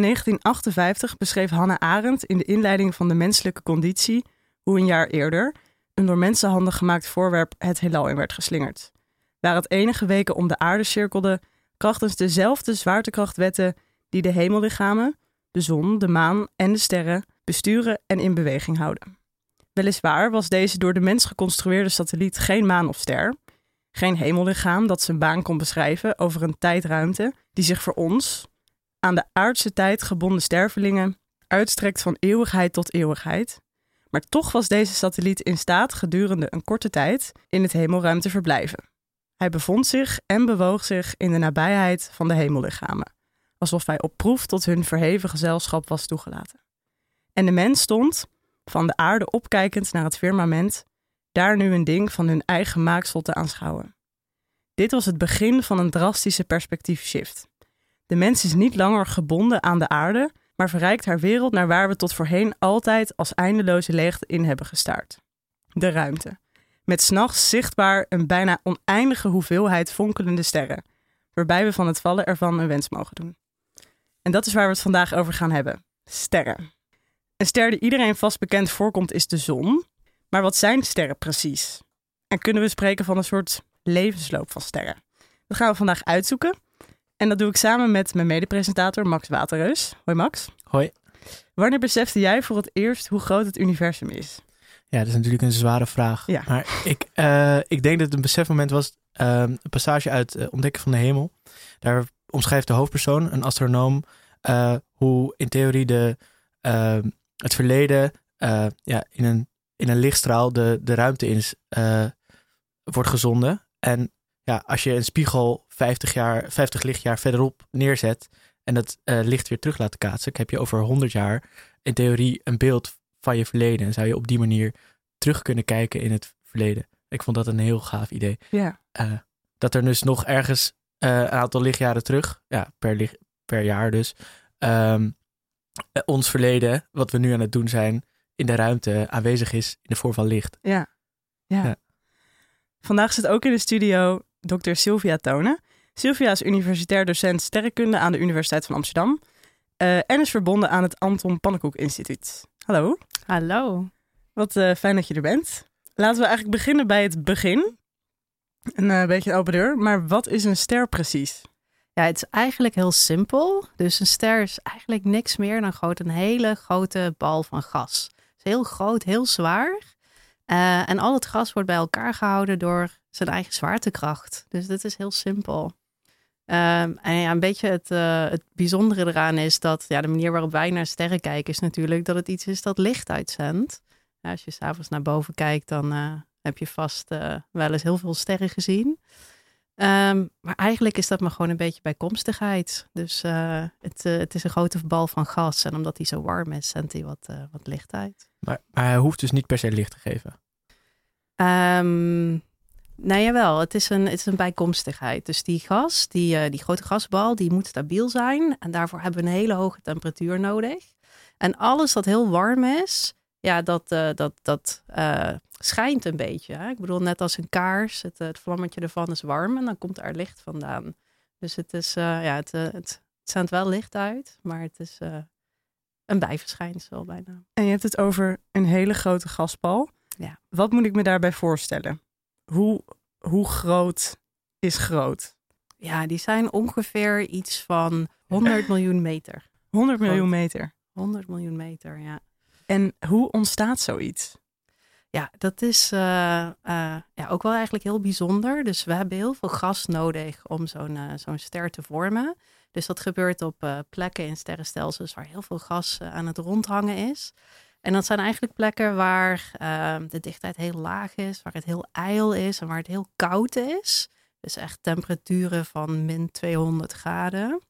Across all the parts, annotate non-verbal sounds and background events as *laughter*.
In 1958 beschreef Hannah Arendt in de inleiding van de menselijke conditie hoe een jaar eerder een door mensenhanden gemaakt voorwerp het heelal in werd geslingerd. Waar het enige weken om de aarde cirkelde, krachtens dezelfde zwaartekrachtwetten die de hemellichamen, de zon, de maan en de sterren besturen en in beweging houden. Weliswaar was deze door de mens geconstrueerde satelliet geen maan of ster, geen hemellichaam dat zijn baan kon beschrijven over een tijdruimte die zich voor ons, aan de aardse tijd gebonden stervelingen, uitstrekt van eeuwigheid tot eeuwigheid. Maar toch was deze satelliet in staat gedurende een korte tijd in het hemelruim te verblijven. Hij bevond zich en bewoog zich in de nabijheid van de hemellichamen, alsof hij op proef tot hun verheven gezelschap was toegelaten. En de mens stond, van de aarde opkijkend naar het firmament, daar nu een ding van hun eigen maaksel te aanschouwen. Dit was het begin van een drastische perspectiefshift. De mens is niet langer gebonden aan de aarde, maar verrijkt haar wereld naar waar we tot voorheen altijd als eindeloze leegte in hebben gestaard. De ruimte. Met s'nachts zichtbaar een bijna oneindige hoeveelheid fonkelende sterren, waarbij we van het vallen ervan een wens mogen doen. En dat is waar we het vandaag over gaan hebben: sterren. Een ster die iedereen vast bekend voorkomt is de zon. Maar wat zijn sterren precies? En kunnen we spreken van een soort levensloop van sterren? Dat gaan we vandaag uitzoeken. En dat doe ik samen met mijn medepresentator Max Waterreus. Hoi Max. Hoi. Wanneer besefte jij voor het eerst hoe groot het universum is? Ja, dat is natuurlijk een zware vraag. Ja. Maar ik, uh, ik denk dat het een besefmoment was, uh, een passage uit uh, Ontdekken van de Hemel. Daar omschrijft de hoofdpersoon, een astronoom, hoe in theorie de, het verleden ja, in, een, in een lichtstraal de, de ruimte in wordt gezonden. En ja, als je een spiegel 50, jaar, 50 lichtjaar verderop neerzet en dat uh, licht weer terug laat kaatsen, heb je over 100 jaar in theorie een beeld van je verleden. En zou je op die manier terug kunnen kijken in het verleden. Ik vond dat een heel gaaf idee. Ja. Uh, dat er dus nog ergens uh, een aantal lichtjaren terug, ja, per, per jaar dus, um, ons verleden, wat we nu aan het doen zijn, in de ruimte aanwezig is in de vorm van licht. Ja. ja. ja. Vandaag zit ook in de studio Dr. Sylvia Tonen. Sylvia is universitair docent sterrenkunde aan de Universiteit van Amsterdam uh, en is verbonden aan het Anton Pannenkoek Instituut. Hallo. Hallo. Wat uh, fijn dat je er bent. Laten we eigenlijk beginnen bij het begin. Een uh, beetje een open deur, maar wat is een ster precies? Ja, het is eigenlijk heel simpel. Dus een ster is eigenlijk niks meer dan groot een hele grote bal van gas. Het is heel groot, heel zwaar. En al het gas wordt bij elkaar gehouden door zijn eigen zwaartekracht. Dus dat is heel simpel. Um, en ja, een beetje het, uh, het bijzondere eraan is dat ja, de manier waarop wij naar sterren kijken, is natuurlijk dat het iets is dat licht uitzendt. Ja, als je s'avonds naar boven kijkt, dan uh, heb je vast uh, wel eens heel veel sterren gezien. Um, maar eigenlijk is dat maar gewoon een beetje bijkomstigheid. Dus het, het is een grote bal van gas. En omdat hij zo warm is, zendt hij wat, wat licht uit. Maar, maar hij hoeft dus niet per se licht te geven? Um, nou jawel, het is een, het is een bijkomstigheid. Dus die gas, die, uh, die grote gasbal, die moet stabiel zijn. En daarvoor hebben we een hele hoge temperatuur nodig. En alles dat heel warm is, ja, dat, uh, dat, dat uh, schijnt een beetje. Hè? Ik bedoel, net als een kaars, het, het vlammetje ervan is warm en dan komt er licht vandaan. Dus het is, ja, het, het, het zendt wel licht uit, maar het is een bijverschijnsel bijna. En je hebt het over een hele grote gasbal. Ja. Wat moet ik me daarbij voorstellen? Hoe, hoe groot is groot? Ja, die zijn ongeveer iets van 100 miljoen meter. 100 miljoen meter? 100 miljoen meter, ja. En hoe ontstaat zoiets? Ja, dat is uh, uh, ja, ook wel eigenlijk heel bijzonder. Dus we hebben heel veel gas nodig om zo'n uh, zo'n ster te vormen. Dus dat gebeurt op plekken in sterrenstelsels waar heel veel gas aan het rondhangen is. En dat zijn eigenlijk plekken waar uh, de dichtheid heel laag is, waar het heel ijl is en waar het heel koud is. Dus echt temperaturen van min 200 graden.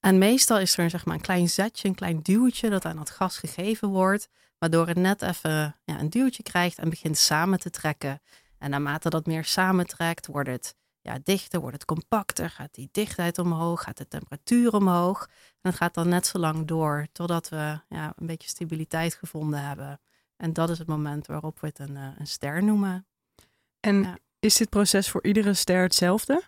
En meestal is er zeg maar, een klein zetje, een klein duwtje dat aan het gas gegeven wordt, waardoor het net even ja, een duwtje krijgt en begint samen te trekken. En naarmate dat meer samentrekt, wordt het ja, dichter, wordt het compacter, gaat die dichtheid omhoog, gaat de temperatuur omhoog. En het gaat dan net zo lang door totdat we ja, een beetje stabiliteit gevonden hebben. En dat is het moment waarop we het een, een ster noemen. En ja. is dit proces voor iedere ster hetzelfde?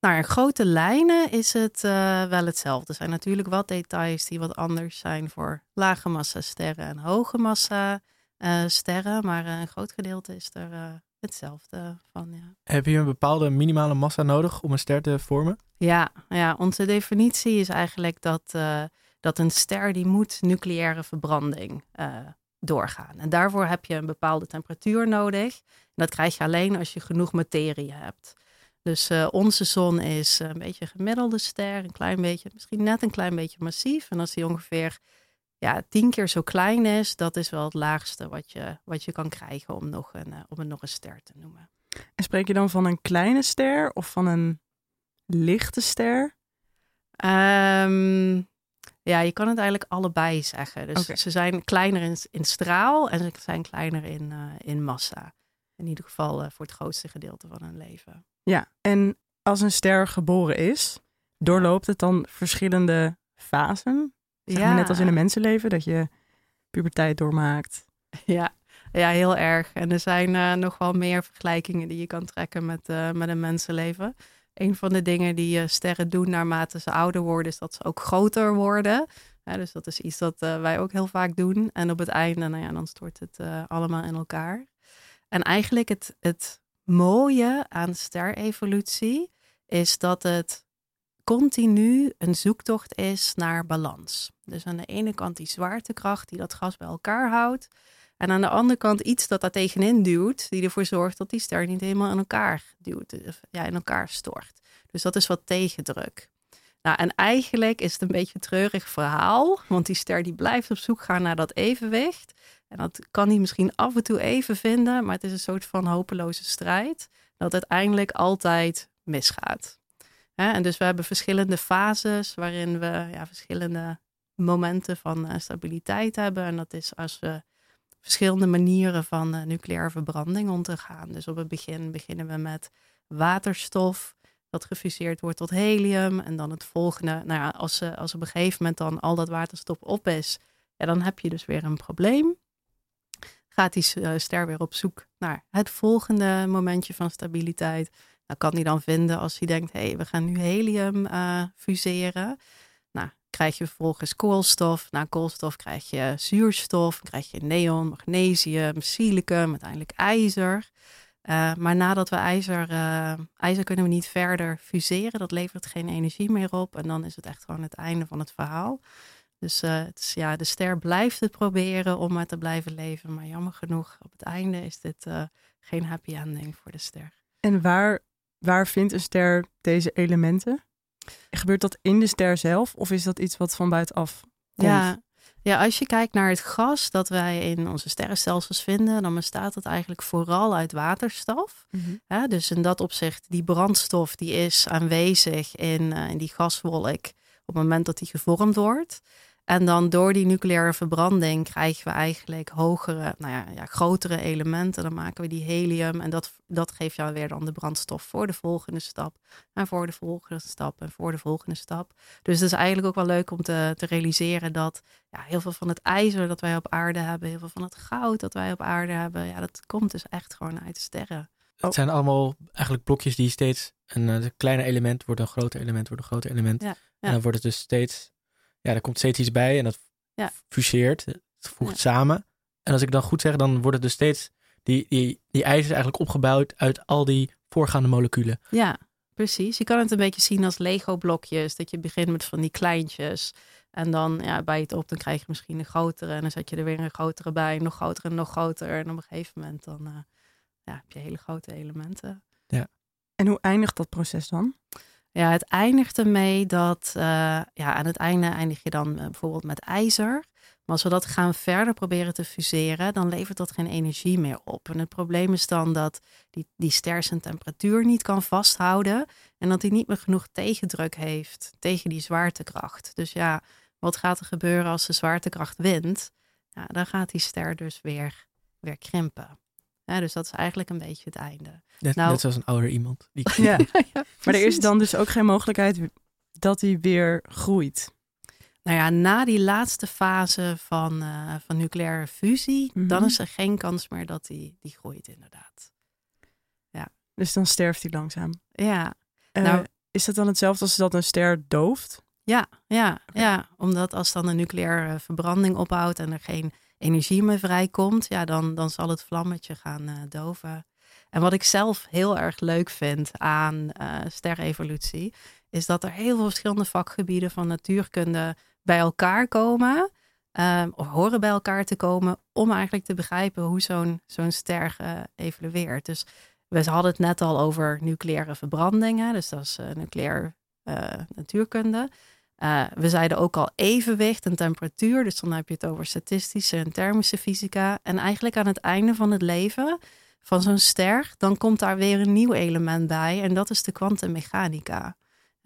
Nou, in grote lijnen is het uh, wel hetzelfde. Er zijn natuurlijk wat details die wat anders zijn voor lage massa sterren en hoge massa uh, sterren. Maar een groot gedeelte is er hetzelfde van. Ja. Heb je een bepaalde minimale massa nodig om een ster te vormen? Ja, ja onze definitie is eigenlijk dat, dat een ster die moet nucleaire verbranding doorgaan. En daarvoor heb je een bepaalde temperatuur nodig. En dat krijg je alleen als je genoeg materie hebt. Dus uh, onze zon is een beetje een gemiddelde ster, een klein beetje, misschien net een klein beetje massief. En als die ongeveer ja, tien keer zo klein is, dat is wel het laagste wat je, wat je kan krijgen om, nog een, uh, om het nog een ster te noemen. En spreek je dan van een kleine ster of van een lichte ster? Um, ja, je kan het eigenlijk allebei zeggen. Dus ze zijn kleiner in, in straal en ze zijn kleiner in, uh, in massa. In ieder geval uh, voor het grootste gedeelte van hun leven. Ja, en als een ster geboren is, doorloopt het dan verschillende fasen? Zeg ja. net als in een mensenleven, dat je puberteit doormaakt. *laughs* Ja, ja heel erg. En er zijn uh, nog wel meer vergelijkingen die je kan trekken met, met een mensenleven een van de dingen die uh, sterren doen naarmate ze ouder worden, is dat ze ook groter worden. dus dat is iets dat wij ook heel vaak doen. En op het einde, nou ja, dan stort het allemaal in elkaar. En eigenlijk het, het mooie aan sterevolutie is dat het continu een zoektocht is naar balans. Dus aan de ene kant die zwaartekracht die dat gas bij elkaar houdt. En aan de andere kant iets dat daar tegenin duwt, die ervoor zorgt dat die ster niet helemaal in elkaar duwt, ja, in elkaar stort. Dus dat is wat tegendruk. Nou, en eigenlijk is het een beetje een treurig verhaal, want die ster die blijft op zoek gaan naar dat evenwicht. En dat kan hij misschien af en toe even vinden, maar het is een soort van hopeloze strijd, dat uiteindelijk altijd misgaat. En dus we hebben verschillende fases waarin we ja, verschillende momenten van eh, stabiliteit hebben. En dat is als we verschillende manieren van uh, nucleaire verbranding om te gaan. Dus op het begin beginnen we met waterstof, dat gefuseerd wordt tot helium. En dan het volgende, nou ja, als, als op een gegeven moment dan al dat waterstof op is, ja, dan heb je dus weer een probleem. Gaat die uh, ster weer op zoek naar het volgende momentje van stabiliteit. Nou kan hij dan vinden als hij denkt, hé, hey, we gaan nu helium fuseren krijg je vervolgens koolstof. Na koolstof krijg je zuurstof, krijg je neon, magnesium, silicum, uiteindelijk ijzer. Uh, maar nadat we ijzer, uh, ijzer kunnen we niet verder fuseren, dat levert geen energie meer op. En dan is het echt gewoon het einde van het verhaal. Dus uh, het is, ja, de ster blijft het proberen om maar te blijven leven. Maar jammer genoeg, op het einde is dit geen happy ending voor de ster. En waar, waar vindt een ster deze elementen? Gebeurt dat in de ster zelf of is dat iets wat van buitenaf komt? Ja, ja, als je kijkt naar het gas dat wij in onze sterrenstelsels vinden, dan bestaat het eigenlijk vooral uit waterstof. Mhm. dus in dat opzicht, die brandstof die is aanwezig in, uh, in die gaswolk op het moment dat die gevormd wordt. En dan door die nucleaire verbranding krijgen we eigenlijk hogere, nou ja, ja, grotere elementen. Dan maken we die helium en dat, dat geeft jou weer dan de brandstof voor de volgende stap. En voor de volgende stap en voor de volgende stap. Dus het is eigenlijk ook wel leuk om te, te realiseren dat ja, heel veel van het ijzer dat wij op aarde hebben, heel veel van het goud dat wij op aarde hebben, ja, dat komt dus echt gewoon uit sterren. Het zijn allemaal eigenlijk blokjes die steeds een, een kleine element wordt een groter element, wordt een groter element. En dan wordt het dus steeds ja, er komt steeds iets bij en dat ja. fuseert, het voegt samen. En als ik dan goed zeg, dan wordt het dus steeds, die, die, die ijzer is eigenlijk opgebouwd uit al die voorgaande moleculen. Ja, precies. Je kan het een beetje zien als Lego-blokjes, dat je begint met van die kleintjes. En dan ja, bij het op, dan krijg je misschien een grotere. En dan zet je er weer een grotere bij, nog groter en nog groter. En op een gegeven moment dan uh, ja, heb je hele grote elementen. Ja. En hoe eindigt dat proces dan? Ja, het eindigt ermee dat uh, ja, aan het einde eindig je dan uh, bijvoorbeeld met ijzer. Maar als we dat gaan verder proberen te fuseren, dan levert dat geen energie meer op. En het probleem is dan dat die, die ster zijn temperatuur niet kan vasthouden. En dat hij niet meer genoeg tegendruk heeft tegen die zwaartekracht. Dus ja, wat gaat er gebeuren als de zwaartekracht wint? Ja, dan gaat die ster dus weer, weer krimpen. Ja, dus dat is eigenlijk een beetje het einde. Net, nou, net zoals een ouder iemand. *laughs* Die... ja. *laughs* maar er is dan dus ook geen mogelijkheid dat hij weer groeit. Nou ja, na die laatste fase van, uh, van nucleaire fusie, dan mhm. is er geen kans meer dat hij die groeit, inderdaad. Ja. Dus dan sterft hij langzaam. Ja. Uh, nou, is dat dan hetzelfde als dat een ster dooft? Ja, ja, ja, omdat als dan een nucleaire verbranding ophoudt en er geen energie meer vrijkomt, ja, dan, dan zal het vlammetje gaan uh, doven. En wat ik zelf heel erg leuk vind aan uh, sterrevolutie, is dat er heel veel verschillende vakgebieden van natuurkunde bij elkaar komen, um, of horen bij elkaar te komen, om eigenlijk te begrijpen hoe zo'n zo'n ster uh, evolueert. Dus we hadden het net al over nucleaire verbrandingen, dus dat is nucleair natuurkunde. Uh, we zeiden ook al evenwicht en temperatuur. Dus dan heb je het over statistische en thermische fysica. En eigenlijk aan het einde van het leven van zo'n ster, dan komt daar weer een nieuw element bij. En dat is de kwantummechanica.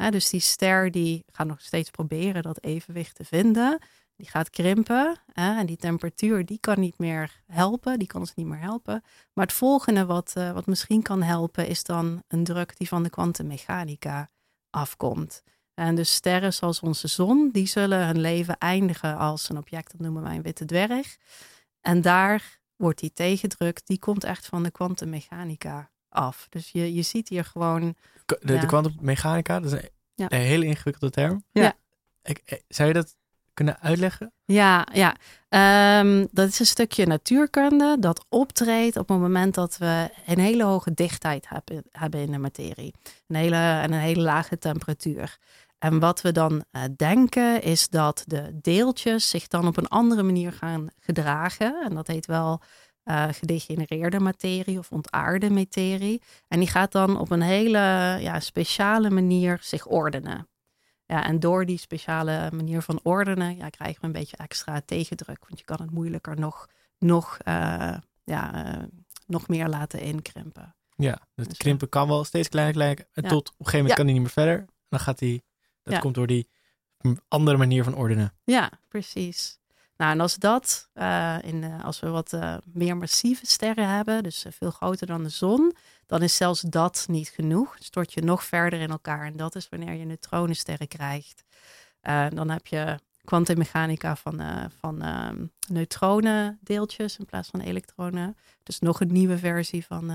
Dus die ster die gaat nog steeds proberen dat evenwicht te vinden. Die gaat krimpen. Hè, en die temperatuur die kan niet meer helpen. Die kan ons niet meer helpen. Maar het volgende wat, uh, wat misschien kan helpen is dan een druk die van de kwantummechanica afkomt. En dus sterren zoals onze zon, die zullen hun leven eindigen als een object, dat noemen wij een witte dwerg. En daar wordt die tegendruk, die komt echt van de kwantummechanica af. Dus je, je ziet hier gewoon... De kwantummechanica, dat is een, ja. een, hele ingewikkelde term. Ja. Ik, eh, zou je dat kunnen uitleggen? Ja, ja. Um, dat is een stukje natuurkunde dat optreedt op het moment dat we een hele hoge dichtheid hebben, hebben in de materie. Een hele, en een hele lage temperatuur. En wat we dan uh, denken is dat de deeltjes zich dan op een andere manier gaan gedragen. En dat heet wel uh, gedegenereerde materie of ontaarde materie. En die gaat dan op een hele ja, speciale manier zich ordenen. Ja, en door die speciale manier van ordenen ja, krijgen we een beetje extra tegendruk. Want je kan het moeilijker nog, nog, uh, ja, nog meer laten inkrimpen. Ja, het dus, krimpen kan wel steeds kleiner, kleiner. En tot op een gegeven moment kan hij niet meer verder. Dan gaat hij dat komt door die andere manier van ordenen. Ja, precies. Nou, en als dat, uh, in, uh, als we wat uh, meer massieve sterren hebben, dus veel groter dan de zon, dan is zelfs dat niet genoeg. Stort je nog verder in elkaar. En dat is wanneer je neutronensterren krijgt. dan heb je kwantummechanica van, van ehm, neutronendeeltjes in plaats van elektronen. Dus nog een nieuwe versie van,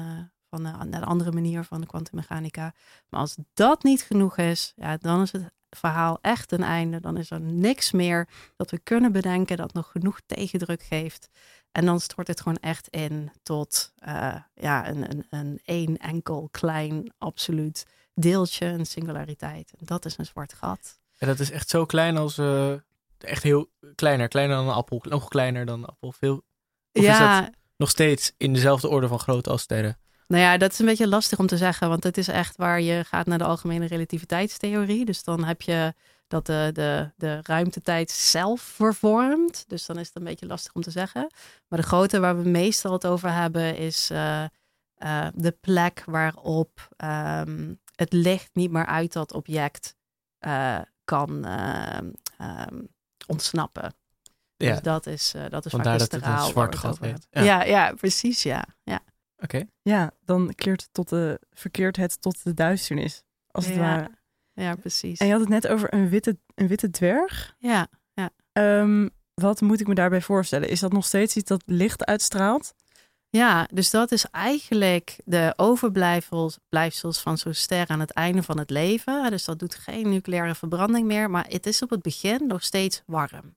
van een andere manier van de kwantummechanica. Maar als dat niet genoeg is, ja, dan is het verhaal echt een einde. Dan is er niks meer dat we kunnen bedenken dat nog genoeg tegendruk geeft. En dan stort het gewoon echt in tot uh, ja, een, een, een één enkel klein absoluut deeltje, een singulariteit. En dat is een zwart gat. En dat is echt zo klein als, uh, echt heel kleiner, kleiner dan een appel, nog kleiner dan een appel. Veel, of ja. is dat nog steeds in dezelfde orde van grootte als sterren? Nou ja, dat is een beetje lastig om te zeggen, want het is echt waar je gaat naar de algemene relativiteitstheorie. Dus dan heb je dat de, de, de ruimtetijd zelf vervormt. Dus dan is het een beetje lastig om te zeggen. Maar de grootte waar we meestal het over hebben is uh, uh, de plek waarop um, het licht niet meer uit dat object uh, kan um, ontsnappen. Ja. Dus dat is, dat is Vandaar dat het een zwart gat heet. Ja. ja. Ja, precies, ja. ja. Oké. Ja, dan keert het tot de, verkeert het tot de duisternis, als het ware. Ja, precies. En je had het net over een witte, een witte dwerg. Ja, ja. Um, wat moet ik me daarbij voorstellen? Is dat nog steeds iets dat licht uitstraalt? Ja, dus dat is eigenlijk de overblijfsels van zo'n ster aan het einde van het leven. Dus dat doet geen nucleaire verbranding meer, maar het is op het begin nog steeds warm.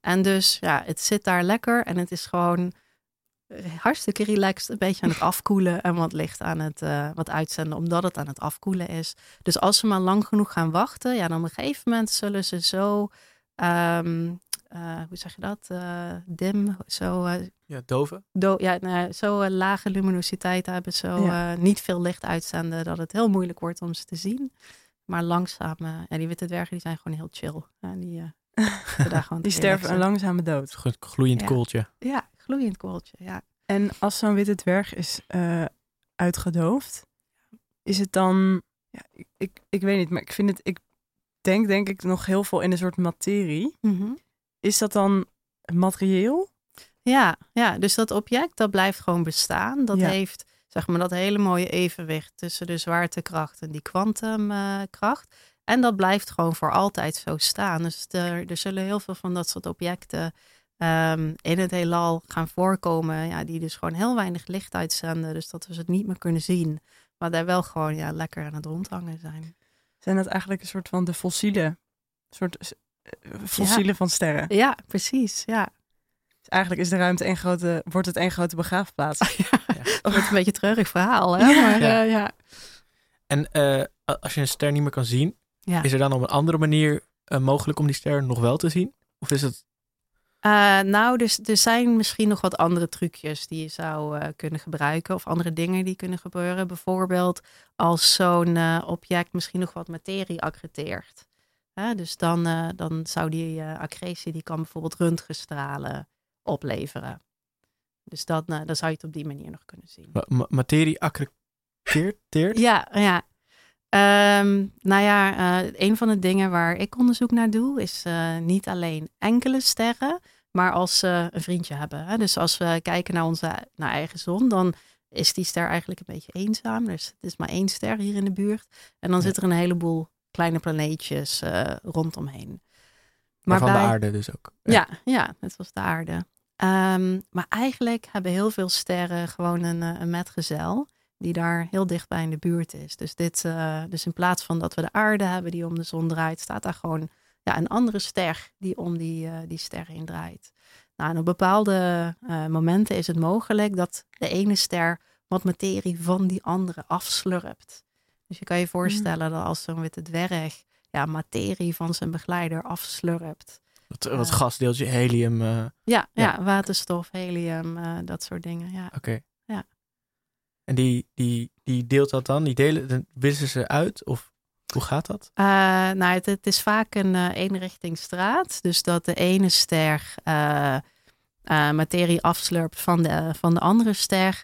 En dus ja, het zit daar lekker en het is gewoon hartstikke relaxed, een beetje aan het afkoelen en wat licht aan het uh, wat uitzenden, omdat het aan het afkoelen is. Dus als ze maar lang genoeg gaan wachten, ja, dan op een gegeven moment zullen ze zo, um, uh, hoe zeg je dat, uh, dim, zo. ja, doven. Do ja, nou, zo lage luminositeit hebben, zo ja. niet veel licht uitzenden, dat het heel moeilijk wordt om ze te zien. Maar langzaam, ja, die witte dwergen die zijn gewoon heel chill. En die, *laughs* die sterven een langzame dood. Gloeiend koeltje. Ja, gloeiend kooltje, ja. En als zo'n witte dwerg is uh, uitgedoofd, is het dan, ja, ik, ik, ik, weet niet, maar ik vind het, ik denk denk ik nog heel veel in een soort materie. Mm -hmm. Is dat dan materieel? Ja, ja, dus dat object dat blijft gewoon bestaan. Dat ja. heeft zeg maar dat hele mooie evenwicht tussen de zwaartekracht en die kwantumkracht. Uh, en dat blijft gewoon voor altijd zo staan. Dus er, er zullen heel veel van dat soort objecten um, in het heelal gaan voorkomen. Ja, die dus gewoon heel weinig licht uitzenden. Dus dat we ze het niet meer kunnen zien. Maar daar wel gewoon ja, lekker aan het rondhangen zijn. Zijn dat eigenlijk een soort van de fossielen, soort eh, fossielen van sterren? Ja, precies. Ja. Dus eigenlijk is de ruimte één grote, wordt het één grote begraafplaats. *laughs* Het *laughs* wordt een beetje een treurig verhaal, hè? Maar, Ja. eh, ja. En eh, als je een ster niet meer kan zien, Ja. is er dan op een andere manier eh, mogelijk om die ster nog wel te zien? Of is het... Eh, nou, dus er zijn misschien nog wat andere trucjes die je zou eh, kunnen gebruiken. Of andere dingen die kunnen gebeuren. Bijvoorbeeld als zo'n eh, object misschien nog wat materie accreteert. Dus dan, dan zou die accretie, die kan bijvoorbeeld röntgenstralen opleveren. Dus dan, eh, dan zou je het op die manier nog kunnen zien. ma- ma- materie accreteert? teert? Ja, ja. Ehm, nou ja, eh, een van de dingen waar ik onderzoek naar doe, is eh, niet alleen enkele sterren, maar als ze een vriendje hebben. Hè? Dus als we kijken naar onze naar eigen zon, dan is die ster eigenlijk een beetje eenzaam. Dus het is maar één ster hier in de buurt. En dan Ja. zit er een heleboel kleine planeetjes eh, rondomheen. Maar van de aarde dus ook. ja, ja, net zoals de aarde. Ehm, maar eigenlijk hebben heel veel sterren gewoon een, een metgezel die daar heel dichtbij in de buurt is. Dus, dit, eh, dus in plaats van dat we de aarde hebben die om de zon draait, staat daar gewoon ja, een andere ster die om die, eh, die ster heen draait. Nou, en op bepaalde eh, momenten is het mogelijk dat de ene ster wat materie van die andere afslurpt. Dus je kan je voorstellen dat als zo'n witte dwerg ja, materie van zijn begeleider afslurpt. Wat, wat Eh. gasdeeltje, helium. Ja, ja. Ja. waterstof, helium, dat soort dingen. Ja. Oké. Ja. En die, die, die deelt dat dan? Die delen, dan wissen ze uit? Of hoe gaat dat? Eh, nou, het, is vaak een eh eenrichtingsstraat. Dus dat de ene ster eh, materie afslurpt van de, van de andere ster.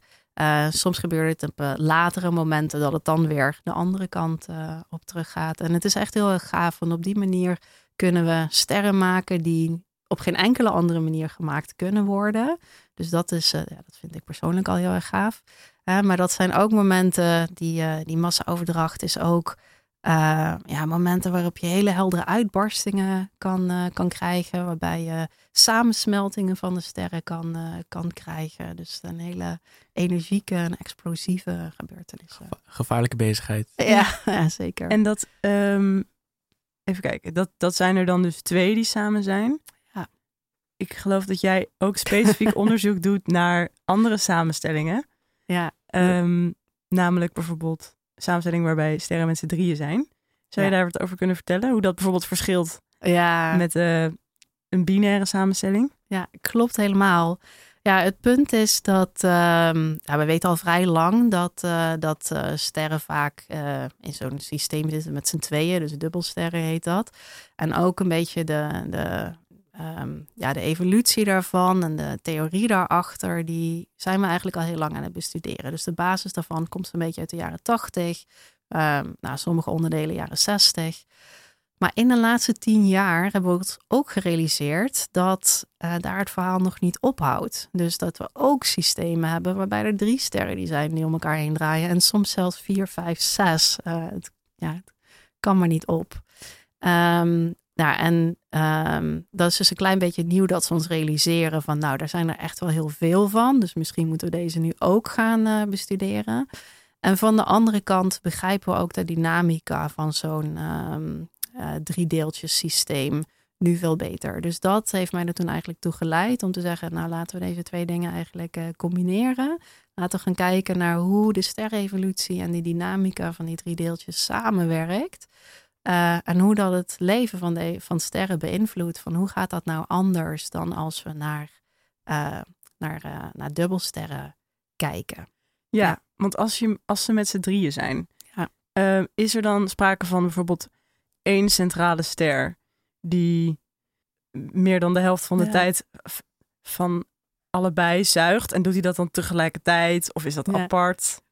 Soms gebeurt het op latere momenten dat het dan weer de andere kant op teruggaat. En het is echt heel erg gaaf, want op die manier kunnen we sterren maken die op geen enkele andere manier gemaakt kunnen worden. Dus dat, is, ja, dat vind ik persoonlijk al heel erg gaaf. Maar dat zijn ook momenten, die, eh, die massaoverdracht is ook eh, ja, momenten waarop je hele heldere uitbarstingen kan, eh, kan krijgen. Waarbij je samensmeltingen van de sterren kan, eh, kan krijgen. Dus een hele energieke en explosieve gebeurtenissen. Gevaarlijke bezigheid. Ja, *laughs* ja zeker. En dat, ehm, even kijken, dat, dat zijn er dan dus twee die samen zijn. Ja. Ik geloof dat jij ook specifiek *laughs* onderzoek doet naar andere samenstellingen. Ja, Ehm, namelijk bijvoorbeeld samenstellingen waarbij sterren met z'n drieën zijn. Zou je daar wat over kunnen vertellen? Hoe dat bijvoorbeeld verschilt ja. met eh, een binaire samenstelling? Ja, klopt helemaal. Ja, het punt is dat ehm, ja, we weten al vrij lang dat, eh, dat eh, sterren vaak in zo'n systeem zitten met z'n tweeën, dus dubbelsterren heet dat. En ook een beetje de, de, ehm, ja, de evolutie daarvan en de theorie daarachter, die zijn we eigenlijk al heel lang aan het bestuderen. Dus de basis daarvan komt een beetje uit de jaren 80, ehm, nou, sommige onderdelen jaren 60. Maar in de laatste tien jaar hebben we het ook gerealiseerd dat eh, daar het verhaal nog niet ophoudt. Dus dat we ook systemen hebben waarbij er drie sterren die zijn die om elkaar heen draaien. En soms zelfs vier, vijf, zes. Eh, het, ja, het kan maar niet op. Ehm, nou, en ehm, dat is dus een klein beetje nieuw dat ze ons realiseren van nou, daar zijn er echt wel heel veel van. Dus misschien moeten we deze nu ook gaan eh, bestuderen. En van de andere kant begrijpen we ook de dynamica van zo'n ehm eh driedeeltjes systeem nu veel beter. Dus dat heeft mij er toen eigenlijk toe geleid om te zeggen, nou laten we deze twee dingen eigenlijk eh, combineren. Laten we gaan kijken naar hoe de sterrevolutie en die dynamica van die drie deeltjes samenwerkt. Eh, en hoe dat het leven van, de, van sterren beïnvloedt. Van hoe gaat dat nou anders dan als we naar, eh, naar, eh, naar dubbelsterren kijken. Ja, Ja. want als, je, als ze met z'n drieën zijn, Ja. is er dan sprake van bijvoorbeeld één centrale ster die meer dan de helft van de Ja. tijd van allebei zuigt? En doet hij dat dan tegelijkertijd of is dat Ja. apart?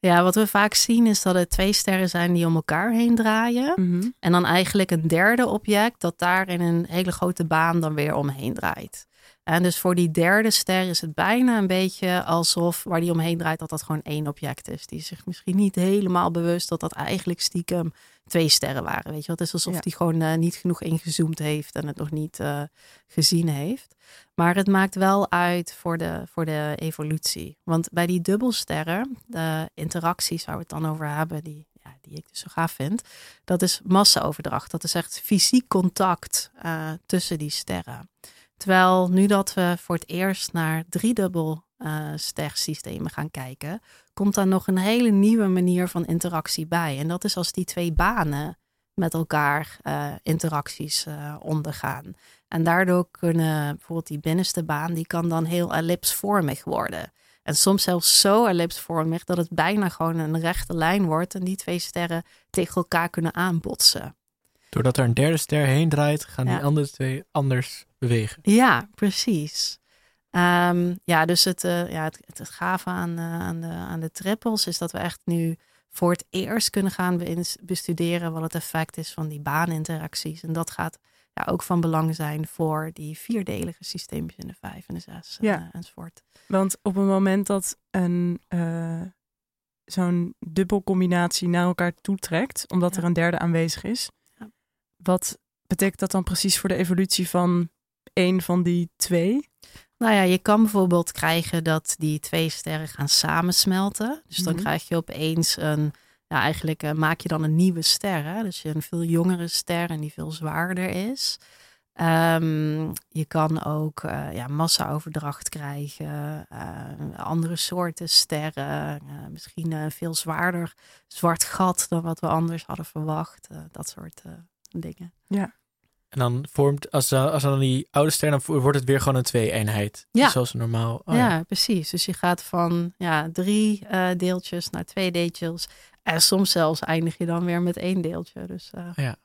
Ja, wat we vaak zien is dat het twee sterren zijn die om elkaar heen draaien. Mhm. En dan eigenlijk een derde object dat daar in een hele grote baan dan weer omheen draait. En dus voor die derde ster is het bijna een beetje alsof waar die omheen draait, dat dat gewoon één object is. Die is zich misschien niet helemaal bewust dat dat eigenlijk stiekem twee sterren waren. Weet je, het is alsof Ja. die gewoon eh, niet genoeg ingezoomd heeft en het nog niet eh, gezien heeft. Maar het maakt wel uit voor de, voor de evolutie. Want bij die dubbelsterren, de interacties waar we het dan over hebben, die ja, die ik dus zo gaaf vind. Dat is massaoverdracht. Dat is echt fysiek contact uh, tussen die sterren. Terwijl nu dat we voor het eerst naar driedubbel uh, gaan kijken, komt daar nog een hele nieuwe manier van interactie bij. En dat is als die twee banen met elkaar uh, interacties uh, ondergaan. En daardoor kunnen bijvoorbeeld die binnenste baan, die kan dan heel ellipsvormig worden. En soms zelfs zo ellipsvormig dat het bijna gewoon een rechte lijn wordt en die twee sterren tegen elkaar kunnen aanbotsen. Doordat er een derde ster heen draait, gaan die andere twee anders bewegen. Ja, precies. Um, ja, dus het, uh, ja, het, het gave aan, uh, aan, de, aan de trippels is dat we echt nu voor het eerst kunnen gaan bestuderen wat het effect is van die baaninteracties. En dat gaat ja, ook van belang zijn voor die vierdelige systeempjes in de vijf en de zes ja. en, uh, enzovoort. Want op het moment dat een zo'n dubbelcombinatie naar elkaar toetrekt, omdat ja. er een derde aanwezig is, ja. Wat betekent dat dan precies voor de evolutie van één van die twee? Nou ja, je kan bijvoorbeeld krijgen dat die twee sterren gaan samensmelten. Dus dan mm -hmm. krijg je opeens een, ja, eigenlijk uh, maak je dan een nieuwe ster. Hè? Dus je een veel jongere ster en die veel zwaarder is. Um, je kan ook uh, ja, massa-overdracht krijgen, uh, andere soorten sterren, misschien een veel zwaarder zwart gat dan wat we anders hadden verwacht. dat soort dingen. Ja. En dan vormt, als, als dan die oude ster, dan wordt het weer gewoon een twee-eenheid. Ja. Zoals normaal. Oh, ja, ja, precies. Dus je gaat van ja, drie uh, deeltjes naar twee deeltjes. En soms zelfs eindig je dan weer met één deeltje. Dus, uh... Ja.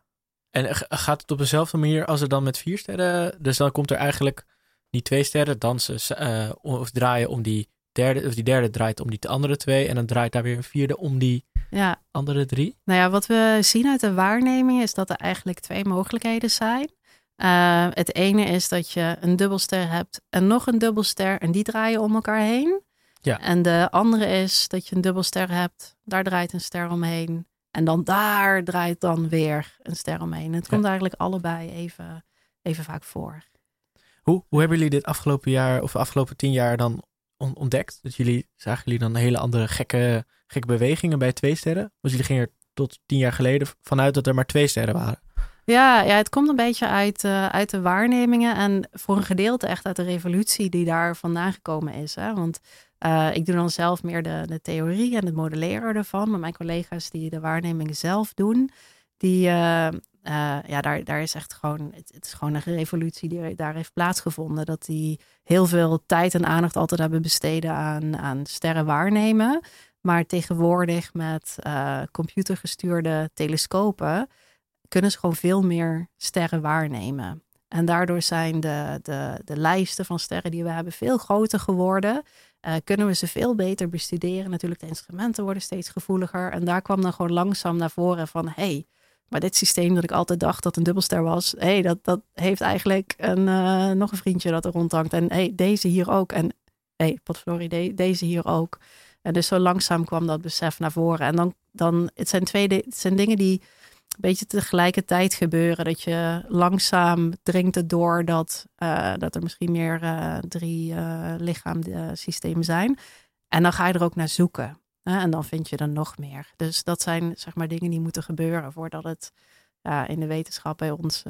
En gaat het op dezelfde manier als er dan met vier sterren? Dus dan komt er eigenlijk die twee sterren dansen uh, of draaien om die derde, of die derde draait om die andere twee. En dan draait daar weer een vierde om die ja. andere drie. Nou ja, wat we zien uit de waarneming is dat er eigenlijk twee mogelijkheden zijn. Uh, het ene is dat je een dubbelster hebt en nog een dubbelster en die draaien om elkaar heen. Ja. En de andere is dat je een dubbelster hebt, daar draait een ster omheen. En dan daar draait dan weer een ster omheen. Het komt ja. eigenlijk allebei even, even vaak voor. Hoe, hoe hebben jullie dit afgelopen jaar of de afgelopen tien jaar dan ontdekt? Dat jullie, zagen jullie dan hele andere gekke, gekke bewegingen bij twee sterren? Want jullie gingen er tot tien jaar geleden vanuit dat er maar twee sterren waren. Ja, ja het komt een beetje uit, uh, uit de waarnemingen en voor een gedeelte echt uit de revolutie die daar vandaan gekomen is. Hè? Want uh, ik doe dan zelf meer de, de theorie en het modelleren ervan, maar mijn collega's die de waarnemingen zelf doen, die, uh, ja, daar, daar is echt gewoon, het, het, is gewoon een revolutie die daar heeft plaatsgevonden. Dat die heel veel tijd en aandacht altijd hebben besteden aan, aan sterren waarnemen. Maar tegenwoordig met uh, computergestuurde telescopen kunnen ze gewoon veel meer sterren waarnemen. En daardoor zijn de, de, de lijsten van sterren die we hebben veel groter geworden. Uh, kunnen we ze veel beter bestuderen. Natuurlijk, de instrumenten worden steeds gevoeliger. En daar kwam dan gewoon langzaam naar voren van... hey, maar dit systeem dat ik altijd dacht dat een dubbelster was, hey, dat, dat heeft eigenlijk een, uh, nog een vriendje dat er rondhangt. En hey, deze hier ook. En hey, potverdorie, de, deze hier ook. En dus zo langzaam kwam dat besef naar voren. En dan, dan het zijn twee het zijn dingen die een beetje tegelijkertijd gebeuren. Dat je langzaam dringt het door dat, uh, dat er misschien meer uh, drie uh, lichaamsystemen zijn. En dan ga je er ook naar zoeken. En dan vind je er nog meer. Dus dat zijn zeg maar dingen die moeten gebeuren voordat het in de wetenschap bij ons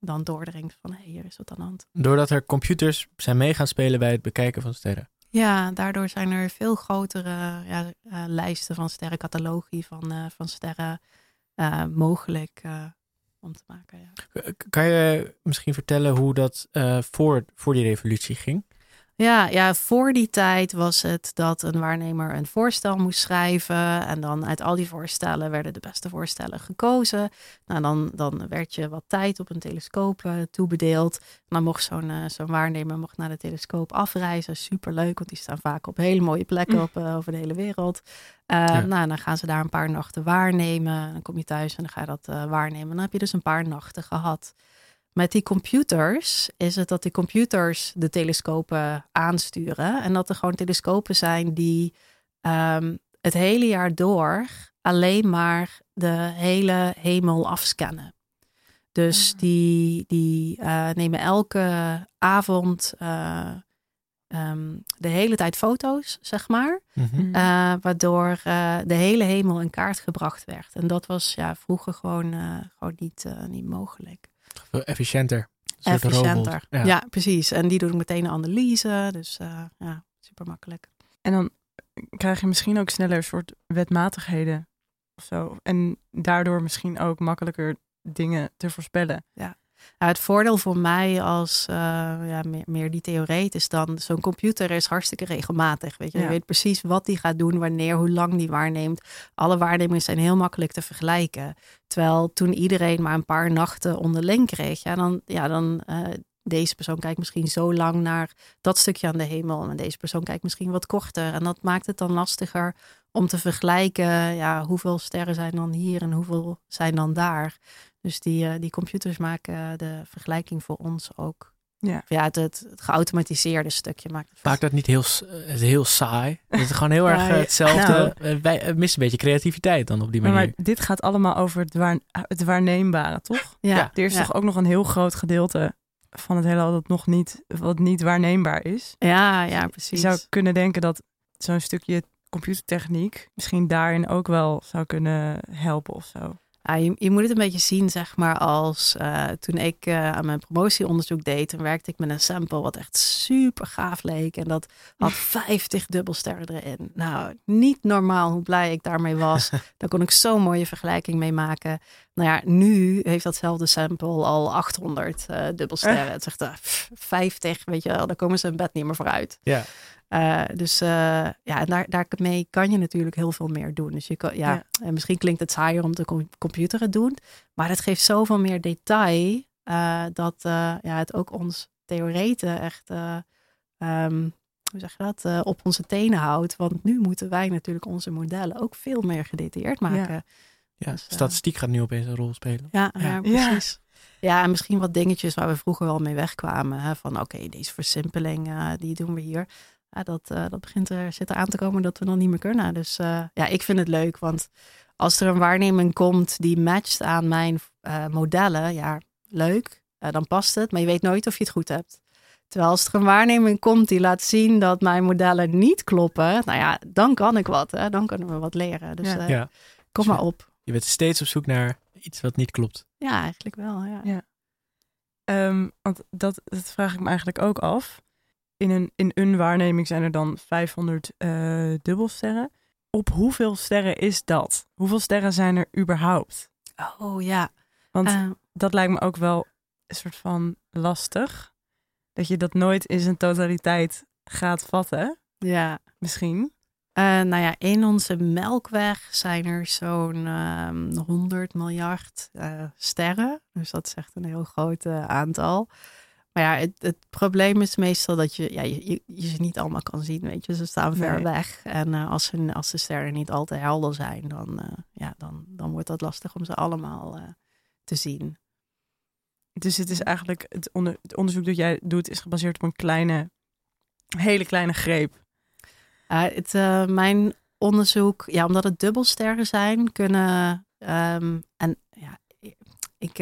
dan doordringt van hey, hier is wat aan de hand. Doordat er computers zijn mee gaan spelen bij het bekijken van sterren. Ja, daardoor zijn er veel grotere ja, uh, lijsten van sterren, catalogie van, uh, van sterren mogelijk om te maken. Ja. Kan je misschien vertellen hoe dat voor, voor die revolutie ging? Ja, ja, voor die tijd was het dat een waarnemer een voorstel moest schrijven. En dan uit al die voorstellen werden de beste voorstellen gekozen. Nou, dan, dan werd je wat tijd op een telescoop uh, toebedeeld. En dan mocht zo'n uh, zo'n waarnemer mocht naar de telescoop afreizen. Superleuk, want die staan vaak op hele mooie plekken op, uh, over de hele wereld. Ja. Nou, dan gaan ze daar een paar nachten waarnemen. Dan kom je thuis en dan ga je dat waarnemen. Dan heb je dus een paar nachten gehad. Met die computers is het dat die computers de telescopen aansturen. En dat er gewoon telescopen zijn die um, het hele jaar door alleen maar de hele hemel afscannen. Dus die, die uh, nemen elke avond uh, ehm, de hele tijd foto's, zeg maar. Mhm. Uh, waardoor uh, de hele hemel in kaart gebracht werd. En dat was ja, vroeger gewoon, uh, gewoon niet, niet mogelijk. Veel efficiënter. Efficiënter. Ja. ja. precies. En die doen meteen een analyse. Dus ja, super makkelijk. En dan krijg je misschien ook sneller een soort wetmatigheden of zo. En daardoor misschien ook makkelijker dingen te voorspellen. Ja. Nou, het voordeel voor mij als uh, ja, meer, meer die theoretisch dan, zo'n computer is hartstikke regelmatig. Weet je? Ja. je weet precies wat die gaat doen, wanneer, hoe lang die waarneemt. Alle waarnemingen zijn heel makkelijk te vergelijken. Terwijl toen iedereen maar een paar nachten onderling kreeg, ja, dan, ja, dan uh, deze persoon kijkt misschien zo lang naar dat stukje aan de hemel. En deze persoon kijkt misschien wat korter. En dat maakt het dan lastiger om te vergelijken. Ja, hoeveel sterren zijn dan hier en hoeveel zijn dan daar. Dus die, uh, die computers maken de vergelijking voor ons ook. Ja, ja het, het, het geautomatiseerde stukje maakt het. Maakt dat niet heel, heel saai? *laughs* Het is gewoon heel erg hetzelfde. Nou, Wij missen een beetje creativiteit dan op die manier. Maar, dit gaat allemaal over het, waar, het waarneembare, toch? Ja. Er is ja. toch ook nog een heel groot gedeelte van het heelal dat nog niet, wat niet waarneembaar is. Ja, ja, precies. Je zou kunnen denken dat zo'n stukje computertechniek misschien daarin ook wel zou kunnen helpen of zo. Ja, je, je, moet het een beetje zien, zeg maar, als uh, toen ik uh, aan mijn promotieonderzoek deed, toen werkte ik met een sample wat echt super gaaf leek. En dat had *laughs* 50 dubbelsterren erin. Nou, niet normaal hoe blij ik daarmee was. *laughs* Daar kon ik zo'n mooie vergelijking mee maken. Nou ja, nu heeft datzelfde sample al 800 uh, dubbelsterren. Het zegt 50, weet je wel, daar komen ze in bed niet meer vooruit. Ja. Uh, dus uh, ja, en daar, daarmee kan je natuurlijk heel veel meer doen. Dus je kan, ja, ja. En misschien klinkt het saaier om de computer het doen, maar het geeft zoveel meer detail uh, dat ja, het ook ons theoreten echt, um, hoe zeg je dat, op onze tenen houdt. Want nu moeten wij natuurlijk onze modellen ook veel meer gedetailleerd maken. Ja, ja dus, statistiek gaat nu opeens een rol spelen. Ja, ja. precies. Ja, en misschien wat dingetjes waar we vroeger wel mee wegkwamen. Hè, van oké, okay, deze versimpeling, die doen we hier ja, dat, uh, dat begint er, zit er aan te komen dat we dan niet meer kunnen. Dus uh, ja, ik vind het leuk, want als er een waarneming komt die matcht aan mijn uh, modellen, ja, leuk, dan past het, maar je weet nooit of je het goed hebt. Terwijl als er een waarneming komt die laat zien dat mijn modellen niet kloppen, nou ja, dan kan ik wat, hè? dan kunnen we wat leren. Dus ja. ja. kom maar op. Je bent steeds op zoek naar iets wat niet klopt. Ja, eigenlijk wel. Ja. ja. Um, want dat, dat vraag ik me eigenlijk ook af in een, in een waarneming zijn er dan 500 uh, dubbelsterren. Op hoeveel sterren is dat? Hoeveel sterren zijn er überhaupt? Oh ja. Want uh, dat lijkt me ook wel een soort van lastig. Dat je dat nooit in zijn totaliteit gaat vatten. Ja. Misschien. Uh, nou ja, in onze melkweg zijn er zo'n um, 100 miljard sterren. Dus dat is echt een heel groot aantal. Maar ja, het, het, probleem is meestal dat je, ja, je, je, ze niet allemaal kan zien, weet je. Ze staan ver nee. weg. En uh, als, ze, als de sterren niet al te helder zijn, dan, uh, ja, dan, dan wordt dat lastig om ze allemaal uh, te zien. Dus het is eigenlijk, het, onder, het, onderzoek dat jij doet, is gebaseerd op een kleine, hele kleine greep. het, mijn onderzoek, ja, omdat het dubbelsterren zijn, kunnen, um, en ja, ik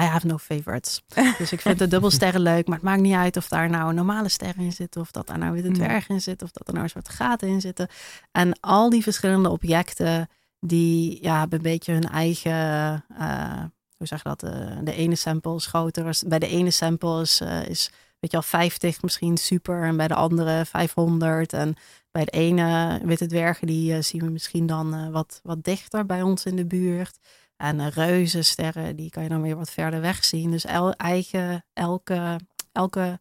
I have no favorites. *laughs* Dus ik vind de dubbelsterren leuk, maar het maakt niet uit of daar nou normale sterren in zitten, of dat daar nou witte dwerg in zit, of dat er nou een soort gaten in zitten. En al die verschillende objecten, die ja, hebben een beetje hun eigen, uh, hoe zeg je dat, uh, de ene sample is groter. Bij de ene sample is, uh, is weet je al 50 misschien super, en bij de andere 500. En bij de ene witte dwergen, die zien we misschien dan wat, wat dichter bij ons in de buurt. En reuzensterren, die kan je dan weer wat verder weg zien. Dus el, eigen, elke, elke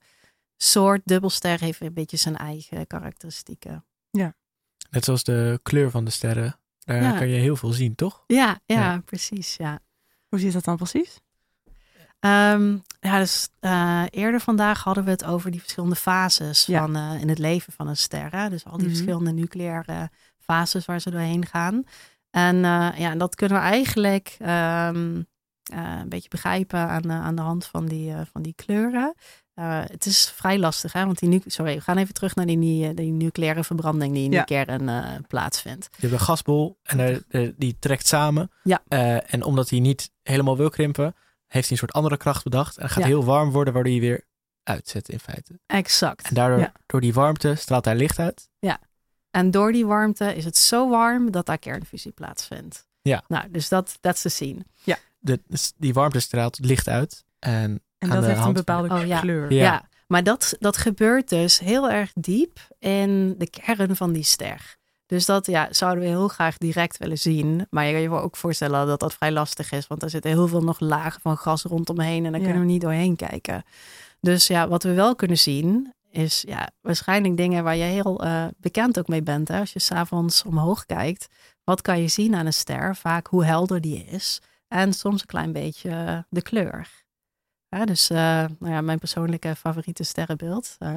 soort dubbelster heeft een beetje zijn eigen karakteristieken. Ja. Net zoals de kleur van de sterren. Daar ja. kan je heel veel zien, toch? Ja, ja, ja. precies. Ja. Hoe zit dat dan precies? Um, ja, dus uh, eerder vandaag hadden we het over die verschillende fases ja. van, uh, in het leven van een ster. Hè? Dus al die mm-hmm. verschillende nucleaire fases waar ze doorheen gaan. En uh, ja, dat kunnen we eigenlijk um, uh, een beetje begrijpen aan, uh, aan de hand van die, van die kleuren. het is vrij lastig, hè? want die nu, sorry, we gaan even terug naar die, die nucleaire verbranding die in ja. die kern plaatsvindt. Je hebt een gasbol en die trekt samen. Ja. en omdat hij niet helemaal wil krimpen, heeft hij een soort andere kracht bedacht. En gaat ja. heel warm worden, waardoor hij weer uitzetten in feite. Exact. En daardoor, Ja. door die warmte, straalt daar licht uit. En door die warmte is het zo warm dat daar kernfusie plaatsvindt. Ja. Nou, dus dat is te zien. De, dus die warmte straalt licht uit. En, En aan dat de heeft een bepaalde Oh, ja. kleur. Ja. Ja, maar dat, dat gebeurt dus heel erg diep in de kern van die ster. Dus dat ja, zouden we heel graag direct willen zien. Maar je kan je wel ook voorstellen dat dat vrij lastig is. Want er zitten heel veel nog lagen van gas rondomheen. En daar Ja. kunnen we niet doorheen kijken. Dus ja, wat we wel kunnen zien is ja, waarschijnlijk dingen waar je heel eh, bekend ook mee bent. Hè? Als je s'avonds omhoog kijkt, wat kan je zien aan een ster? Vaak hoe helder die is. En soms een klein beetje de kleur. Dus eh, nou ja, mijn persoonlijke favoriete sterrenbeeld. eh,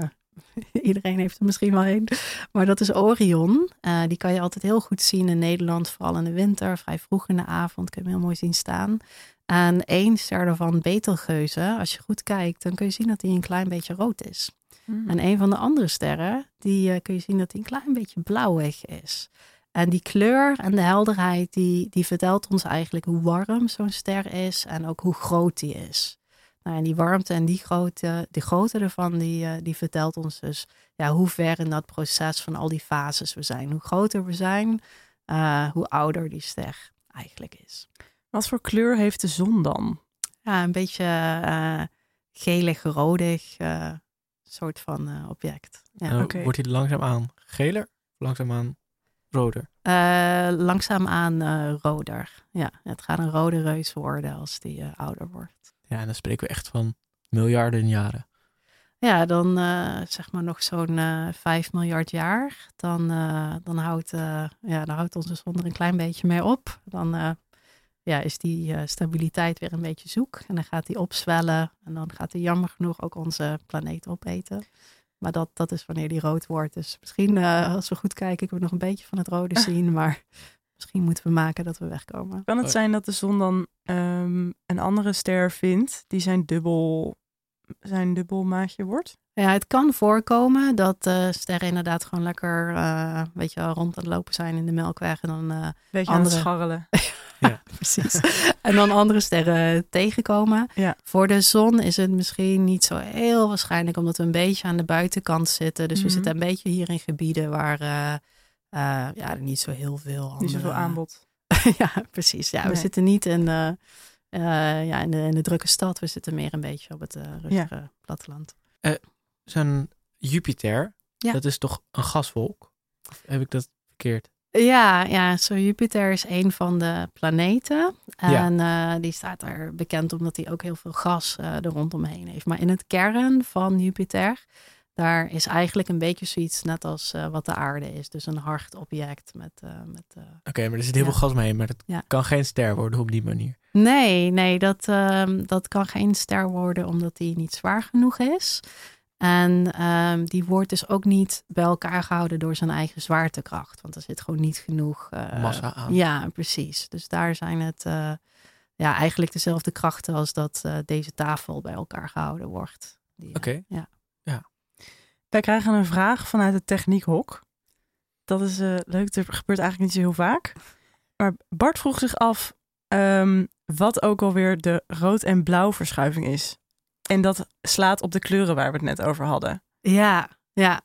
*laughs* iedereen heeft er misschien wel een. Maar dat is Orion. Die kan je altijd heel goed zien in Nederland. Vooral in de winter, vrij vroeg in de avond. Kun je hem heel mooi zien staan. En één ster daarvan, Betelgeuze. Als je goed kijkt, dan kun je zien dat hij een klein beetje rood is. Hmm. En een van de andere sterren, die eh, kun je zien dat hij een klein beetje blauwig is. En die kleur en de helderheid, die, die vertelt ons eigenlijk hoe warm zo'n ster is en ook hoe groot die is. Nou, en die warmte en die grootte, die grootte ervan, die, eh, die vertelt ons dus ja, hoe ver in dat proces van al die fases we zijn. Hoe groter we zijn, eh, hoe ouder die ster eigenlijk is. Wat voor kleur heeft de zon dan? Ja, een beetje eh gelig-rodig eh, soort van eh, object. Ja. Oké. wordt hij langzaamaan geler, langzaamaan roder. Eh, langzaamaan eh roder. Ja, het gaat een rode reus worden als die eh, ouder wordt. Ja, en dan spreken we echt van miljarden jaren. Ja, dan eh, zeg maar nog zo'n eh 5 miljard jaar. Dan, eh, dan, houdt, eh, ja, dan houdt onze zon er een klein beetje mee op. Dan eh, ja, is die eh, stabiliteit weer een beetje zoek. En dan gaat die opzwellen. En dan gaat die jammer genoeg ook onze planeet opeten. Maar dat, dat is wanneer die rood wordt. Dus misschien eh, als we goed kijken, kunnen we nog een beetje van het rode *laughs* zien. Maar misschien moeten we maken dat we wegkomen. Kan het Oh. zijn dat de zon dan ehm, een andere ster vindt die zijn dubbel, zijn dubbelmaatje wordt? Ja, het kan voorkomen dat eh, sterren inderdaad gewoon lekker eh weet je, wel, rond aan het lopen zijn in de melkweg. En dan eh, Beetje aan het Andere. scharrelen. *laughs* precies. en dan andere sterren tegenkomen. Ja. Voor de zon is het misschien niet zo heel waarschijnlijk, omdat we een beetje aan de buitenkant zitten. Dus Mhm. we zitten een beetje hier in gebieden waar eh, eh, ja, niet zo heel veel Niet zoveel andere- aanbod. *laughs* ja, precies. Ja, we zitten niet in, eh, eh, ja, in, de, in de drukke stad. We zitten meer een beetje op het eh, rustige platteland. Zo'n Jupiter, Ja. dat is toch een gaswolk? Of heb ik dat verkeerd? Ja, ja zo Jupiter is een van de planeten. En eh, die staat daar bekend omdat hij ook heel veel gas eh, er rondomheen heeft. Maar in het kern van Jupiter, daar is eigenlijk een beetje zoiets net als eh, wat de aarde is. Dus een hard object met... eh, met eh, Oké, maar er zit heel Ja. veel gas mee, maar dat Ja. kan geen ster worden op die manier. Nee, nee, dat, ehm, dat kan geen ster worden omdat die niet zwaar genoeg is. En ehm, die wordt dus ook niet bij elkaar gehouden door zijn eigen zwaartekracht. Want er zit gewoon niet genoeg eh, Massa aan. Ja, precies. Dus daar zijn het eh, ja, eigenlijk dezelfde krachten als dat eh, deze tafel bij elkaar gehouden wordt. Oké. Ja. Wij krijgen een vraag vanuit het techniekhok. Dat is eh, leuk, er gebeurt eigenlijk niet zo heel vaak. Maar Bart vroeg zich af ehm, wat ook alweer de rood- en blauw verschuiving is. En dat slaat op de kleuren waar we het net over hadden. Ja, ja.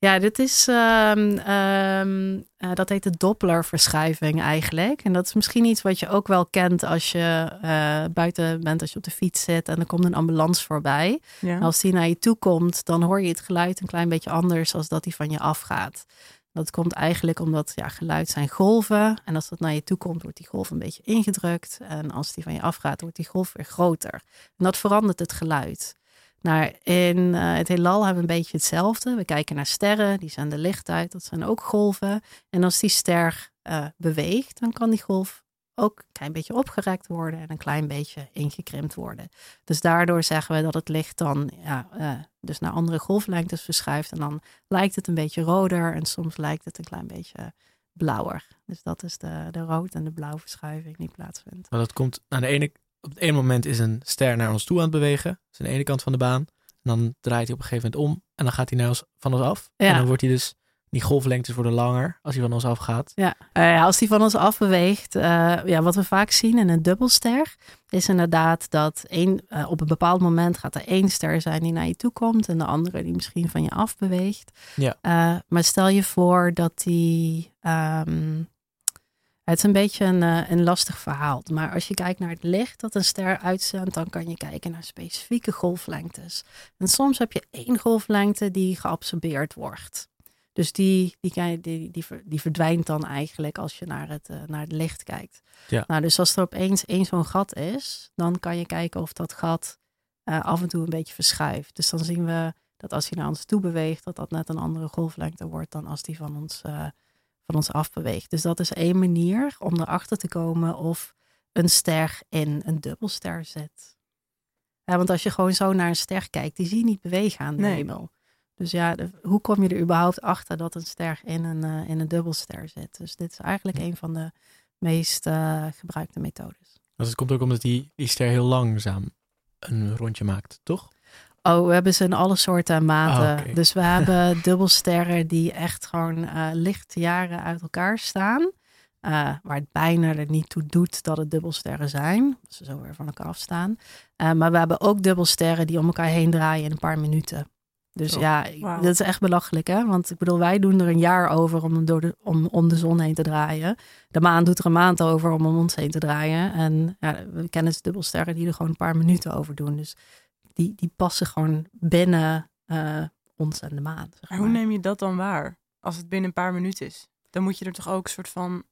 Ja, dit is, ehm, ehm, eh, dat heet de Doppler-verschuiving eigenlijk. En dat is misschien iets wat je ook wel kent als je eh, buiten bent, als je op de fiets zit en er komt een ambulance voorbij. Ja. En als die naar je toe komt, dan hoor je het geluid een klein beetje anders als dat die van je afgaat. Dat komt eigenlijk omdat ja, geluid zijn golven. En als dat naar je toe komt, wordt die golf een beetje ingedrukt. En als die van je afgaat, wordt die golf weer groter. En dat verandert het geluid. Nou, in eh, het heelal hebben we een beetje hetzelfde. We kijken naar sterren, die zenden licht uit. Dat zijn ook golven. En als die ster eh, beweegt, dan kan die golf ook een klein beetje opgerekt worden en een klein beetje ingekrimpt worden. Dus daardoor zeggen we dat het licht dan ja, eh, dus naar andere golflengtes verschuift. En dan lijkt het een beetje roder en soms lijkt het een klein beetje blauwer. Dus dat is de, de rood- en de blauw verschuiving die plaatsvindt. Maar dat komt aan de ene, op het ene moment is een ster naar ons toe aan het bewegen. Dat is aan de ene kant van de baan. En dan draait hij op een gegeven moment om en dan gaat hij naar ons, van ons af. Ja. En dan wordt hij dus die golflengtes worden langer als hij van ons afgaat. Ja, Eh, als die van ons afbeweegt, eh, ja, wat we vaak zien in een dubbelster, is inderdaad dat één, eh, op een bepaald moment gaat er één ster zijn die naar je toe komt en de andere die misschien van je afbeweegt. Ja. Maar stel je voor dat die. ehm, het is een beetje een, een lastig verhaal. Maar als je kijkt naar het licht dat een ster uitzendt, dan kan je kijken naar specifieke golflengtes. En soms heb je één golflengte die geabsorbeerd wordt. Dus die, die, die, die, die, ver- die verdwijnt dan eigenlijk als je naar het, eh, naar het licht kijkt. Ja. Nou, dus als er opeens één zo'n gat is, dan kan je kijken of dat gat eh, af en toe een beetje verschuift. Dus dan zien we dat als hij naar ons toe beweegt, dat dat net een andere golflengte wordt dan als die van ons, eh, van ons afbeweegt. Dus dat is één manier om erachter te komen of een ster in een dubbelster zit. Ja, want als je gewoon zo naar een ster kijkt, die zie je niet bewegen aan de Nee. hemel. Dus ja, de- hoe kom je er überhaupt achter dat een ster in een, eh, in een dubbelster zit? Dus dit is eigenlijk een van de meest eh, gebruikte methodes. Dus het komt ook omdat die, die ster heel langzaam een rondje maakt, toch? Oh, we hebben ze in alle soorten en maten. Ah. Dus we *laughs* hebben dubbelsterren die echt gewoon eh lichtjaren uit elkaar staan. eh, waar het bijna er niet toe doet dat het dubbelsterren zijn. Dat ze zo weer van elkaar afstaan. Maar we hebben ook dubbelsterren die om elkaar heen draaien in een paar minuten. Dus Zo. ja, dat is echt belachelijk hè. Want ik bedoel, wij doen er een jaar over om, door de, om om de zon heen te draaien. De maan doet er een maand over om om ons heen te draaien. En ja, we kennen dus dubbelsterren die er gewoon een paar minuten over doen. Dus die, die passen gewoon binnen eh, ons en de maan. Zeg Maar hoe neem je dat dan waar? Als het binnen een paar minuten is. Dan moet je er toch ook een soort van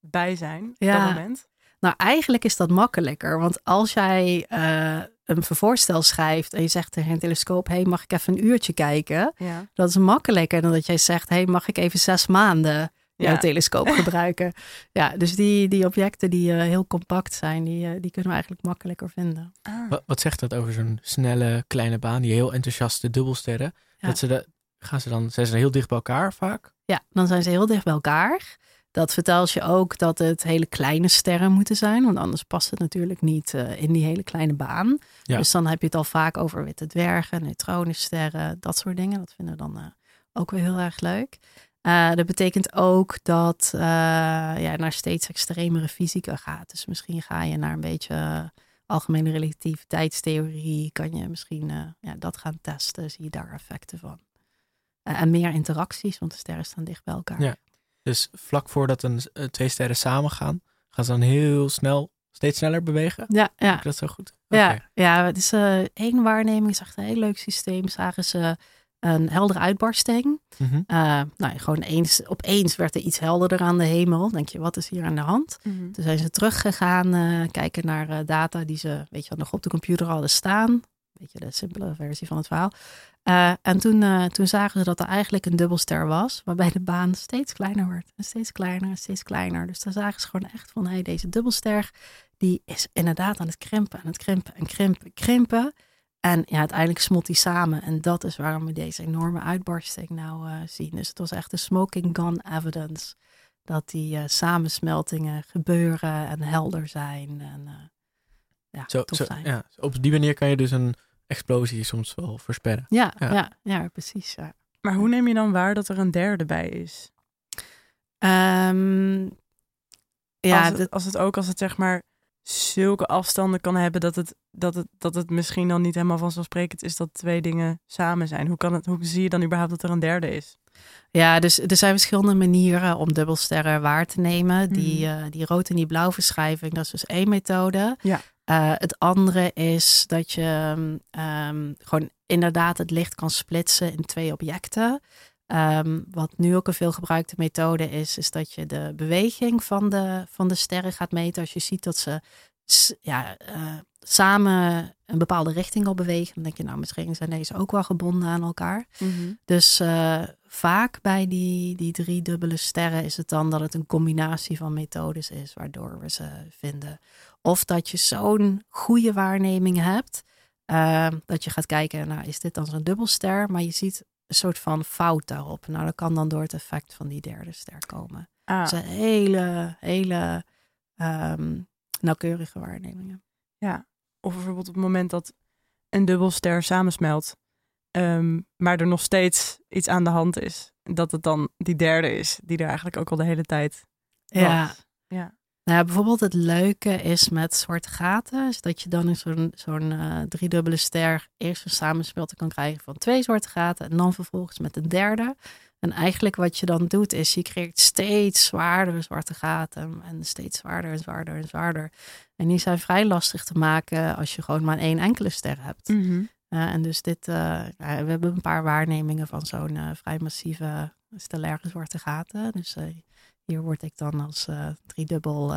bij zijn op Ja. dat moment? Nou, eigenlijk is dat makkelijker. Want als jij eh, een voorstel schrijft en je zegt tegen een telescoop: hey, mag ik even een uurtje kijken? Ja. Dat is makkelijker dan dat jij zegt: hey, mag ik even zes maanden jouw Ja. telescoop *laughs* gebruiken? ja, dus die, die objecten die eh, heel compact zijn, die, eh, die kunnen we eigenlijk makkelijker vinden. Ah. Wat, wat zegt dat over zo'n snelle kleine baan, die heel enthousiaste dubbelsterren? Ja. Dat ze de, gaan ze dan, zijn ze dan heel dicht bij elkaar vaak? Ja, dan zijn ze heel dicht bij elkaar. Dat vertelt je ook dat het hele kleine sterren moeten zijn, want anders past het natuurlijk niet eh, in die hele kleine baan. Ja. Dus dan heb je het al vaak over witte dwergen, neutronensterren, dat soort dingen. Dat vinden we dan eh, ook weer heel erg leuk. Eh, dat betekent ook dat eh ja, naar steeds extremere fysica gaat. Dus misschien ga je naar een beetje algemene relativiteitstheorie. Kan je misschien ja, dat gaan testen. Zie je daar effecten van. En meer interacties, want de sterren staan dicht bij elkaar. Ja. Dus vlak voordat een, eh, twee sterren samen gaan, ze dan heel snel, steeds sneller bewegen? ja, ja. Is dat zo goed? Ja, ja, het is eh, één waarneming, is echt een heel leuk systeem. Zagen ze een heldere uitbarsting. Eh, nou, gewoon eens, opeens werd er iets helderder aan de hemel. Denk je, wat is hier aan de hand? Mhm. Toen zijn ze teruggegaan, eh kijken naar data die ze, weet je, wel, nog op de computer hadden staan. Weet je, de simpele versie van het verhaal. Eh, en toen, eh, toen zagen ze dat er eigenlijk een dubbelster was, waarbij de baan steeds kleiner werd. En steeds kleiner en steeds kleiner. Dus daar zagen ze gewoon echt van, hé, hey, deze dubbelster, die is inderdaad aan het krimpen, aan het krimpen en krimpen, krimpen. En ja, uiteindelijk smolt die samen. En dat is waarom we deze enorme uitbarsting nou eh, zien. Dus het was echt de smoking gun evidence. Dat die samensmeltingen gebeuren en helder zijn. En ja, Zo, tof zo, zijn. ja. Op die manier kan je dus een explosie soms wel versperren. Ja, Ja. ja. ja, precies. Ja. Maar hoe neem je dan waar dat er een derde bij is? Ehm, ja, als, het, dat- als het ook als het zeg maar zulke afstanden kan hebben dat het, dat het, dat het misschien dan niet helemaal vanzelfsprekend is dat twee dingen samen zijn. Hoe, kan het, hoe zie je dan überhaupt dat er een derde is? ja, dus er zijn verschillende manieren om dubbelsterren waar te nemen. Die, eh, die rood en die blauw verschrijving, dat is dus één methode. Ja. Eh, het andere is dat je ehm, gewoon inderdaad het licht kan splitsen in twee objecten. Ehm, wat nu ook een veel gebruikte methode is, is dat je de beweging van de, van de sterren gaat meten. Als je ziet dat ze ja, eh, samen een bepaalde richting op bewegen, dan denk je, nou, misschien zijn deze ook wel gebonden aan elkaar. Dus eh, vaak bij die, die drie dubbele sterren is het dan dat het een combinatie van methodes is waardoor we ze vinden. Of dat je zo'n goede waarneming hebt, eh, dat je gaat kijken, nou is dit dan zo'n dubbelster, maar je ziet een soort van fout daarop. Nou, dat kan dan door het effect van die derde ster komen. Ah, Dat zijn hele, hele ehm, nauwkeurige waarnemingen. ja. Of bijvoorbeeld op het moment dat een dubbelster samensmelt, ehm, maar er nog steeds iets aan de hand is. dat het dan die derde is, die er eigenlijk ook al de hele tijd Ja. was. Ja. Nou, bijvoorbeeld het leuke is met zwarte gaten, is dat je dan in zo'n zo'n eh, driedubbele ster eerst een samenspelte kan krijgen van twee zwarte gaten en dan vervolgens met een derde. En eigenlijk wat je dan doet is je creëert steeds zwaardere zwarte gaten en steeds zwaarder en zwaarder en zwaarder. En die zijn vrij lastig te maken als je gewoon maar één enkele ster hebt. Uh, en dus dit, uh, ja, we hebben een paar waarnemingen van zo'n uh, vrij massieve stellaire zwarte gaten. Dus uh, hier word ik dan als driedubbel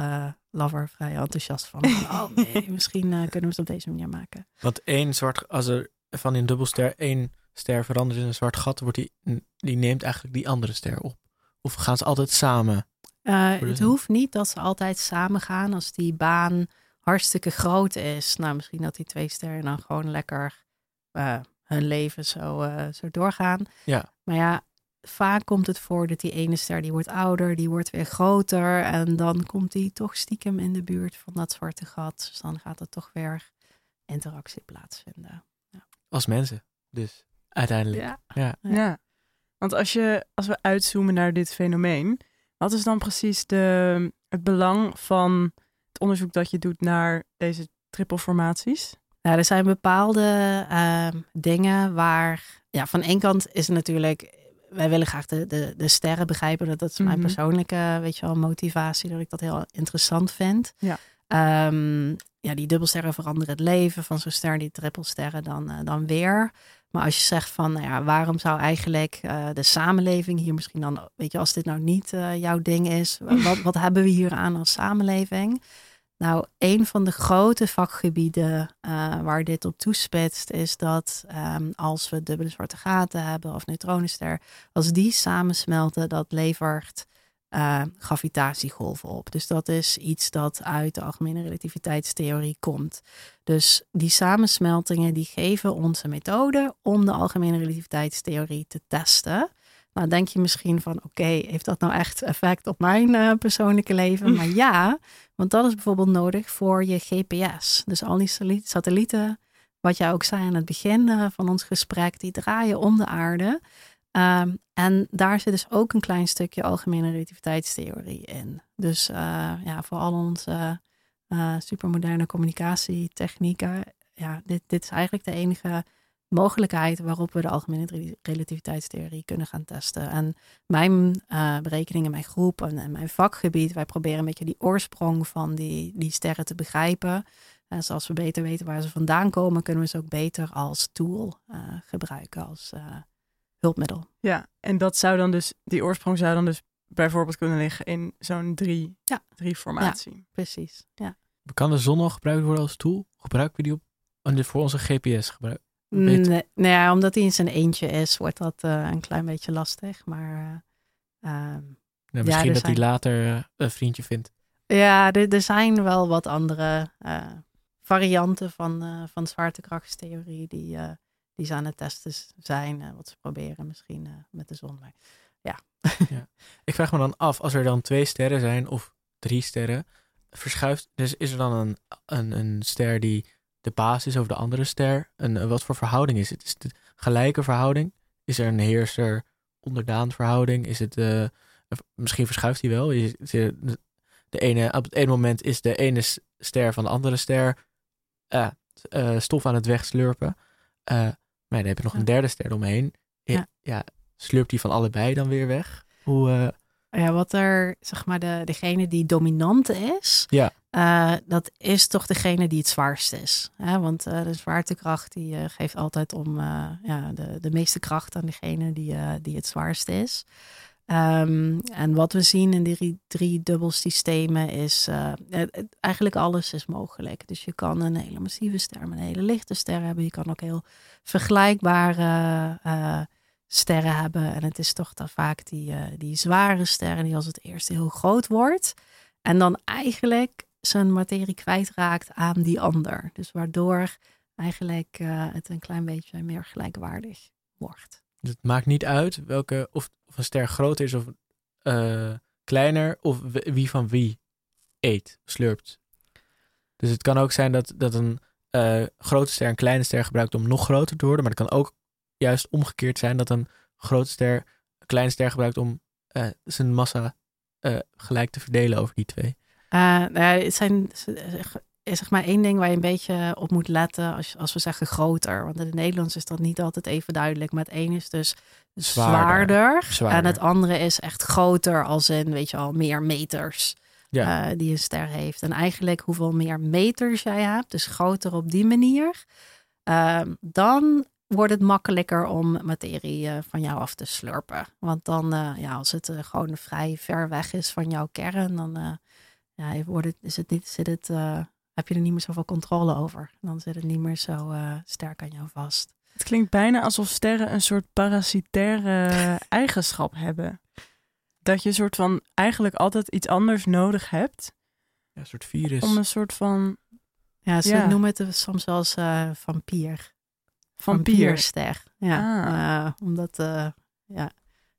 lover vrij enthousiast van. oh *laughs* nee, misschien kunnen we het op deze manier maken. Want één zwart, als er van een dubbelster één ster verandert in een zwart gat, wordt die, die neemt eigenlijk die andere ster op. Of gaan ze altijd samen? het hoeft niet dat ze altijd samen gaan als die baan hartstikke groot is. Nou, misschien dat die twee sterren dan gewoon lekker uh, hun leven zo, uh, zo doorgaan. Ja. Maar ja, vaak komt het voor dat die ene ster die wordt ouder, die wordt weer groter. En dan komt die toch stiekem in de buurt van dat zwarte gat. Dus dan gaat er toch weer interactie plaatsvinden. Ja. Als mensen, dus uiteindelijk. Ja. ja. Ja. Want als, je, als we uitzoomen naar dit fenomeen, wat is dan precies de, het belang van het onderzoek dat je doet naar deze trippelformaties? Nou, er zijn bepaalde uh, dingen waar, ja, van één kant is het natuurlijk, wij willen graag de, de, de sterren begrijpen. Dat, dat is mijn Mhm. persoonlijke, weet je wel, motivatie, dat ik dat heel interessant vind. Ja. Ehm, ja, die dubbelsterren veranderen het leven van zo'n ster, die trippelsterren dan, eh, dan weer. Maar als je zegt van, nou ja, waarom zou eigenlijk eh, de samenleving hier misschien dan, weet je, als dit nou niet eh, jouw ding is, wat, wat hebben we hier aan als samenleving? Nou, een van de grote vakgebieden uh, waar dit op toespitst, is dat um, als we dubbele zwarte gaten hebben of neutronenster, als die samensmelten, dat levert uh, gravitatiegolven op. Dus dat is iets dat uit de algemene relativiteitstheorie komt. Dus die samensmeltingen die geven ons methode om de algemene relativiteitstheorie te testen. Nou, denk je misschien van, oké, heeft dat nou echt effect op mijn uh, persoonlijke leven? Maar ja, want dat is bijvoorbeeld nodig voor je GPS. Dus al die satellieten, wat jij ook zei aan het begin uh, van ons gesprek, die draaien om de aarde. Um, en daar zit dus ook een klein stukje algemene relativiteitstheorie in. Dus uh, ja, voor al onze supermoderne communicatietechnieken, ja, dit, dit is eigenlijk de enige mogelijkheid waarop we de algemene relativiteitstheorie kunnen gaan testen. En mijn uh, berekeningen, mijn groep en, en, mijn vakgebied, wij proberen een beetje die oorsprong van die, die sterren te begrijpen. En zoals we beter weten waar ze vandaan komen, kunnen we ze ook beter als tool uh, gebruiken, als uh, hulpmiddel. Ja, en dat zou dan dus, die oorsprong zou dan dus bijvoorbeeld kunnen liggen in zo'n drie, ja. drie formatie. Ja, precies. Ja. Kan de zon al gebruikt worden als tool? Gebruiken we die op, en voor onze GPS gebruiken? Nee, nee ja, omdat hij in zijn eentje is, wordt dat uh, een klein beetje lastig. Maar uh, um, ja, misschien ja, dat zijn... hij later uh, een vriendje vindt. Ja, er, er zijn wel wat andere varianten van, van zwaartekrachtstheorie die, die ze aan het testen zijn. wat ze proberen misschien met de zon. Maar ja. ja. *laughs* Ik vraag me dan af, als er dan twee sterren zijn of drie sterren, verschuift. Dus is er dan een, een, een ster die de basis over de andere ster? En wat voor verhouding is het? Is het gelijke verhouding? Is er een heerser-onderdaan verhouding? Is het, uh, misschien verschuift hij wel. Is, is de, ene, op het ene moment is de ene ster van de andere ster uh, uh, stof aan het wegslurpen. maar dan heb je nog Ja. een derde ster eromheen. Ja. ja, slurpt die van allebei dan weer weg? Hoe, Ja, wat er, zeg maar, de, degene die dominant is, Ja. Eh, dat is toch degene die het zwaarst is. Hè? Want eh, de zwaartekracht die eh, geeft altijd om ja, de, de meeste kracht aan degene die, die het zwaarst is. Ehm, en wat we zien in die drie, drie dubbelsystemen is eigenlijk alles is mogelijk. Dus je kan een hele massieve ster een hele lichte ster hebben. Je kan ook heel vergelijkbare sterren hebben. En het is toch dan vaak die, die zware sterren die als het eerste heel groot wordt. En dan eigenlijk zijn materie kwijtraakt aan die ander. Dus waardoor eigenlijk eh, het een klein beetje meer gelijkwaardig wordt. Dus het maakt niet uit welke, of, een ster groter is of eh, kleiner, of wie van wie eet, slurpt. Dus het kan ook zijn dat, dat een eh, grote ster een kleine ster gebruikt om nog groter te worden, maar het kan ook juist omgekeerd zijn dat een grote ster een kleine ster gebruikt om zijn massa gelijk te verdelen over die twee. Uh, nou ja, het zijn is zeg maar één ding waar je een beetje op moet letten als, als we zeggen groter. Want in het Nederlands is dat niet altijd even duidelijk. Maar het een is dus zwaarder, zwaarder. En het andere is echt groter als in, weet je al, meer meters. Ja. Uh, die een ster heeft. En eigenlijk hoeveel meer meters jij hebt, dus groter op die manier, uh, dan wordt het makkelijker om materie uh, van jou af te slurpen. Want dan, ja, als het gewoon vrij ver weg is van jouw kern, dan ja, wordt het, is het niet, zit het, heb je er niet meer zoveel controle over. Dan zit het niet meer zo sterk aan jou vast. Het klinkt bijna alsof sterren een soort parasitaire *laughs* eigenschap hebben dat je een soort van eigenlijk altijd iets anders nodig hebt. Ja, een soort virus. Om een soort van. Ja, ze noemen het soms wel eens uh, vampier. Vampierster. Ja, ah. uh, omdat uh, ja,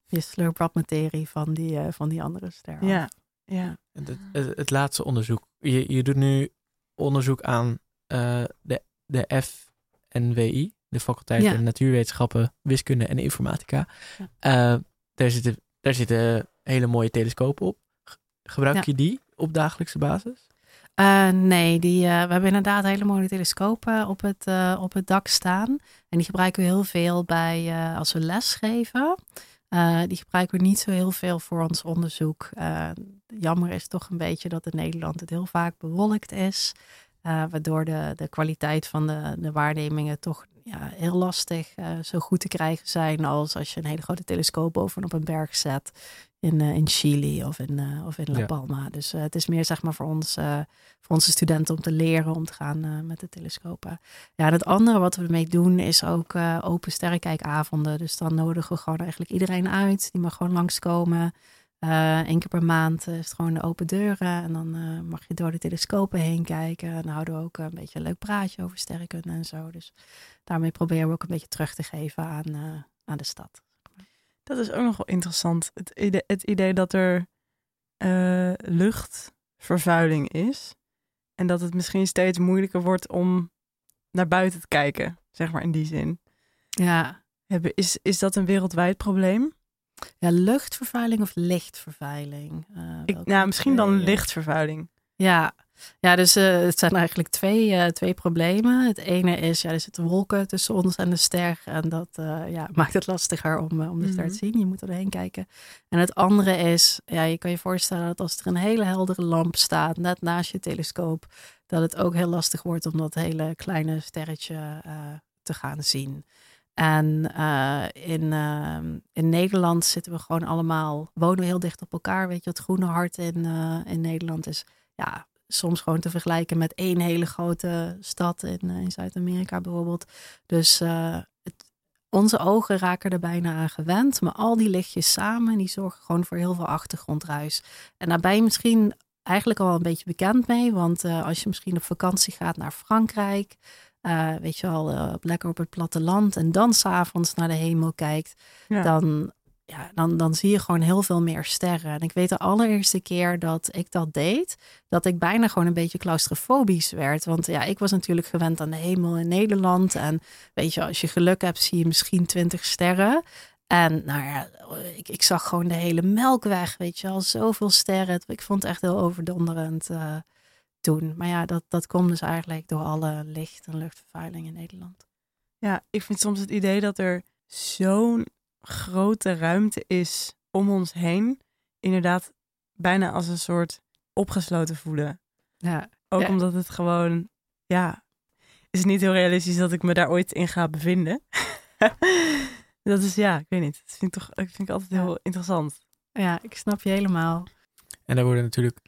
je slurpt wat materie van die, van die andere ster. Ja, ja. Het, het, het, laatste onderzoek. Je, je doet nu onderzoek aan de, de FNWI, de faculteit ja. Natuurwetenschappen, Wiskunde en Informatica. Ja. daar zitten, daar zitten hele mooie telescopen op. Gebruik je die op dagelijkse basis? Uh, nee, die, uh, we hebben inderdaad hele mooie telescopen op het, uh, op het dak staan. En die gebruiken we heel veel bij als we les geven. Die gebruiken we niet zo heel veel voor ons onderzoek. jammer is toch een beetje dat in Nederland het heel vaak bewolkt is. waardoor de, de kwaliteit van de, de waarnemingen toch ja, heel lastig zo goed te krijgen zijn als als je een hele grote telescoop bovenop een berg zet in, uh, in Chili of in, uh, of in La Palma. Dus uh, het is meer zeg maar voor ons, voor onze studenten om te leren om te gaan met de telescopen. Ja, en het andere wat we ermee doen is ook open sterrenkijkavonden. Dus dan nodigen we gewoon eigenlijk iedereen uit. Die mag gewoon langskomen. Eén keer per maand is het gewoon de open deuren. En dan mag je door de telescopen heen kijken. En dan houden we ook een beetje een leuk praatje over sterrenkunde en zo. Dus daarmee proberen we ook een beetje terug te geven aan, aan de stad. Dat is ook nog wel interessant. Het idee, het idee dat er uh, luchtvervuiling is. En dat het misschien steeds moeilijker wordt om naar buiten te kijken, zeg maar in die zin. Ja. Is, is dat een wereldwijd probleem? Ja, luchtvervuiling of lichtvervuiling? Uh, Ik, nou, misschien dan lichtvervuiling. Ja, ja, dus uh, het zijn eigenlijk twee, uh, twee problemen. Het ene is, ja, er zitten wolken tussen ons en de ster. En dat uh, ja, *laughs* maakt het lastiger om, om de ster te mhm. zien. Je moet er doorheen kijken. En het andere is, ja, je kan je voorstellen dat als er een hele heldere lamp staat, net naast je telescoop, dat het ook heel lastig wordt om dat hele kleine sterretje te gaan zien. En in, ehm, in Nederland zitten we gewoon allemaal, wonen we heel dicht op elkaar. Weet je, het groene hart in, in Nederland is ja, soms gewoon te vergelijken met één hele grote stad in, eh, in Zuid-Amerika bijvoorbeeld. Dus uh, het, onze ogen raken er bijna aan gewend. Maar al die lichtjes samen, die zorgen gewoon voor heel veel achtergrondruis. En daar ben je misschien eigenlijk al een beetje bekend mee. Want uh, als je misschien op vakantie gaat naar Frankrijk... Uh, weet je wel, lekker op het platteland en dan s'avonds naar de hemel kijkt, ja. dan ja, dan, dan zie je gewoon heel veel meer sterren. En ik weet de allereerste keer dat ik dat deed, dat ik bijna gewoon een beetje claustrofobisch werd. Want ja, ik was natuurlijk gewend aan de hemel in Nederland. En weet je, als je geluk hebt, zie je misschien twintig sterren. En nou ja, ik, ik zag gewoon de hele melkweg, weet je al, zoveel sterren. Ik vond het echt heel overdonderend uh, toen. Maar ja, dat, dat komt dus eigenlijk door alle licht- en luchtvervuiling in Nederland. Ja, ik vind soms het idee dat er zo'n grote ruimte is om ons heen, inderdaad bijna als een soort opgesloten voelen. Ja. Ook omdat het gewoon, ja, is niet heel realistisch dat ik me daar ooit in ga bevinden. *laughs* dat is, ja, ik weet niet. Dat vind ik toch ik vind ik altijd heel interessant. Ja, ik snap je helemaal. En daar worden natuurlijk,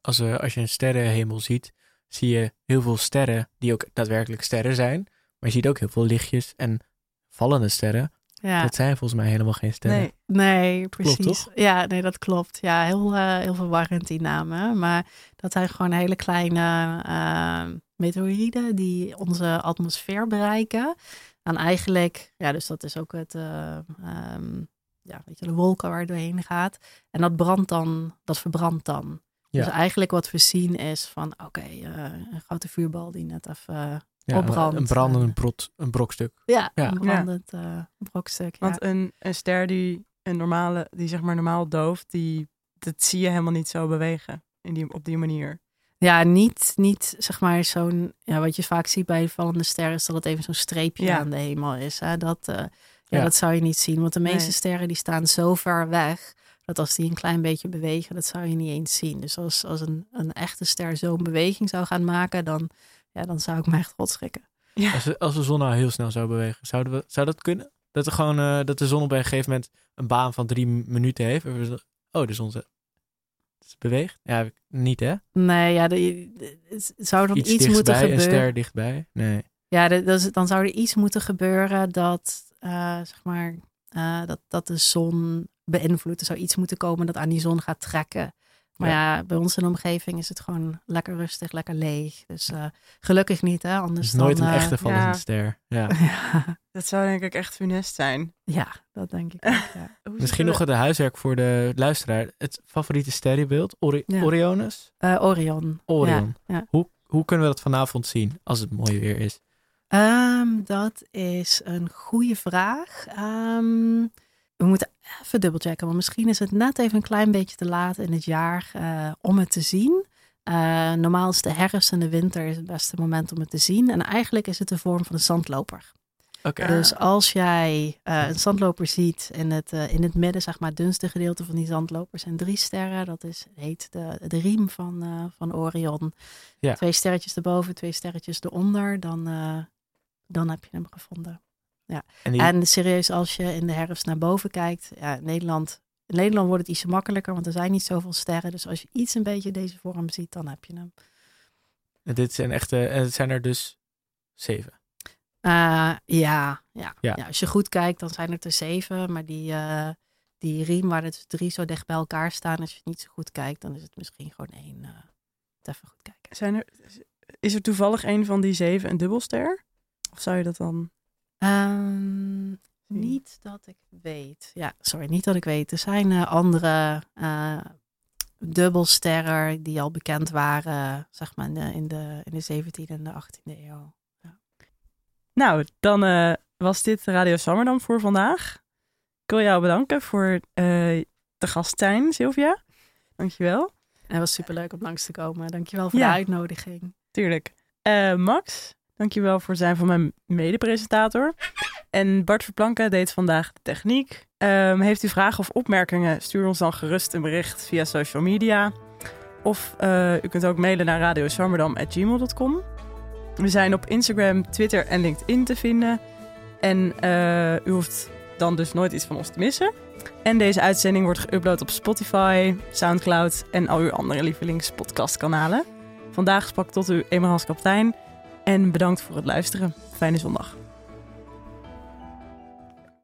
als, uh, als je een sterrenhemel ziet, zie je heel veel sterren die ook daadwerkelijk sterren zijn. Maar je ziet ook heel veel lichtjes en vallende sterren. Ja. Dat zijn volgens mij helemaal geen sterren. Nee, nee precies. ja, nee, dat klopt. Ja, heel, uh, heel verwarrend die namen. Maar dat zijn gewoon hele kleine uh, meteoriden die onze atmosfeer bereiken. En eigenlijk, ja, dus dat is ook het, uh, um, ja, weet je, de wolken waar het doorheen gaat. En dat brandt dan, dat verbrandt dan. Ja. Dus eigenlijk wat we zien is van, oké, een grote vuurbal die net even ja, Een brandend brot, een brokstuk. Ja, een brandend uh, brokstuk. Want een, een ster die een normale, die zeg maar normaal dooft, die, dat zie je helemaal niet zo bewegen in die, op die manier. Ja, niet, niet zeg maar zo'n, ja, wat je vaak ziet bij vallende sterren, is dat het even zo'n streepje Ja. aan de hemel is. Hè? Dat, eh, ja, Ja. dat zou je niet zien, want de meeste Nee. sterren die staan zo ver weg, dat als die een klein beetje bewegen, dat zou je niet eens zien. Dus als, als een, een echte ster zo'n beweging zou gaan maken, dan, ja, dan zou ik me echt rot schrikken. Ja. Als, de- als de zon nou heel snel zou bewegen, zouden we, zou dat kunnen? Dat, er gewoon, eh, dat de zon op een gegeven moment een baan van drie minuten heeft. En we zo- Oh, de zon ze- ze beweegt? Ja, niet hè? Nee, ja, de, zou dan Iets, iets, moeten dichtbij, een gebeuren. ster dichtbij. Nee. Ja, is- dan zou er iets moeten gebeuren dat, eh, zeg maar, eh, dat, dat de zon beïnvloedt. Er zou iets moeten komen dat aan die zon gaat trekken. Maar ja, bij ons in de omgeving is het gewoon lekker rustig, lekker leeg. Dus eh, gelukkig niet, hè? Anders is nooit dan, een eh, echte vallende ja. ster. Ja. *laughs* ja, Dat zou denk ik echt funest zijn. ja, dat denk ik ook, *laughs* Misschien nog het huiswerk voor de luisteraar. Het favoriete sterrenbeeld, Ori- Ja. Orionus? Eh, Orion. Orion. Ja, ja. Hoe, hoe kunnen we dat vanavond zien als het mooi weer is? Ehm, dat is een goede vraag. Ehm, we moeten even dubbelchecken, want misschien is het net even een klein beetje te laat in het jaar eh, om het te zien. Eh, normaal is de herfst en de winter is het beste moment om het te zien. En eigenlijk is het de vorm van een zandloper. Oké. Dus als jij eh, een zandloper ziet in het, in het midden, zeg maar, het dunste gedeelte van die zandloper zijn drie sterren. Dat is, heet de, de riem van, van Orion. Ja. Twee sterretjes erboven, twee sterretjes eronder. Dan, dan heb je hem gevonden. En die, En serieus, als je in de herfst naar boven kijkt, ja, in Nederland, in Nederland wordt het ietsje makkelijker, want er zijn niet zoveel sterren. Dus als je iets een beetje deze vorm ziet, dan heb je hem. dit zijn echte, en het zijn er dus zeven. Eh, ja, ja, Ja. ja. Als je goed kijkt, dan zijn het er zeven. Maar die, eh, die riem waar er dus drie zo dicht bij elkaar staan, als je niet zo goed kijkt, dan is het misschien gewoon één. eh even goed kijken. Zijn er, is er toevallig een van die zeven een dubbelster? Of zou je dat dan... Ehm, niet dat ik weet. Ja, sorry, niet dat ik weet. Er zijn eh, andere eh, dubbelsterren die al bekend waren, zeg maar, in de, in de, in de 17e en de 18e eeuw. Nou, dan eh, was dit Radio Sammerdam voor vandaag. Ik wil jou bedanken voor de gast zijn, Sylvia. Dankjewel. En het was superleuk om langs te komen. Dankjewel voor Ja. de uitnodiging. Tuurlijk. Max, dankjewel voor zijn van mijn mede-presentator. En Bart Verplanken deed vandaag de techniek. Ehm, heeft u vragen of opmerkingen, stuur ons dan gerust een bericht via social media. Of eh, u kunt ook mailen naar radioswammerdam.gmail.com. We zijn op Instagram, Twitter en LinkedIn te vinden. En eh, u hoeft dan dus nooit iets van ons te missen. En deze uitzending wordt geüpload op Spotify, Soundcloud en al uw andere lievelingspodcastkanalen. Vandaag sprak tot u Emerals Kaptein en bedankt voor het luisteren. Fijne zondag.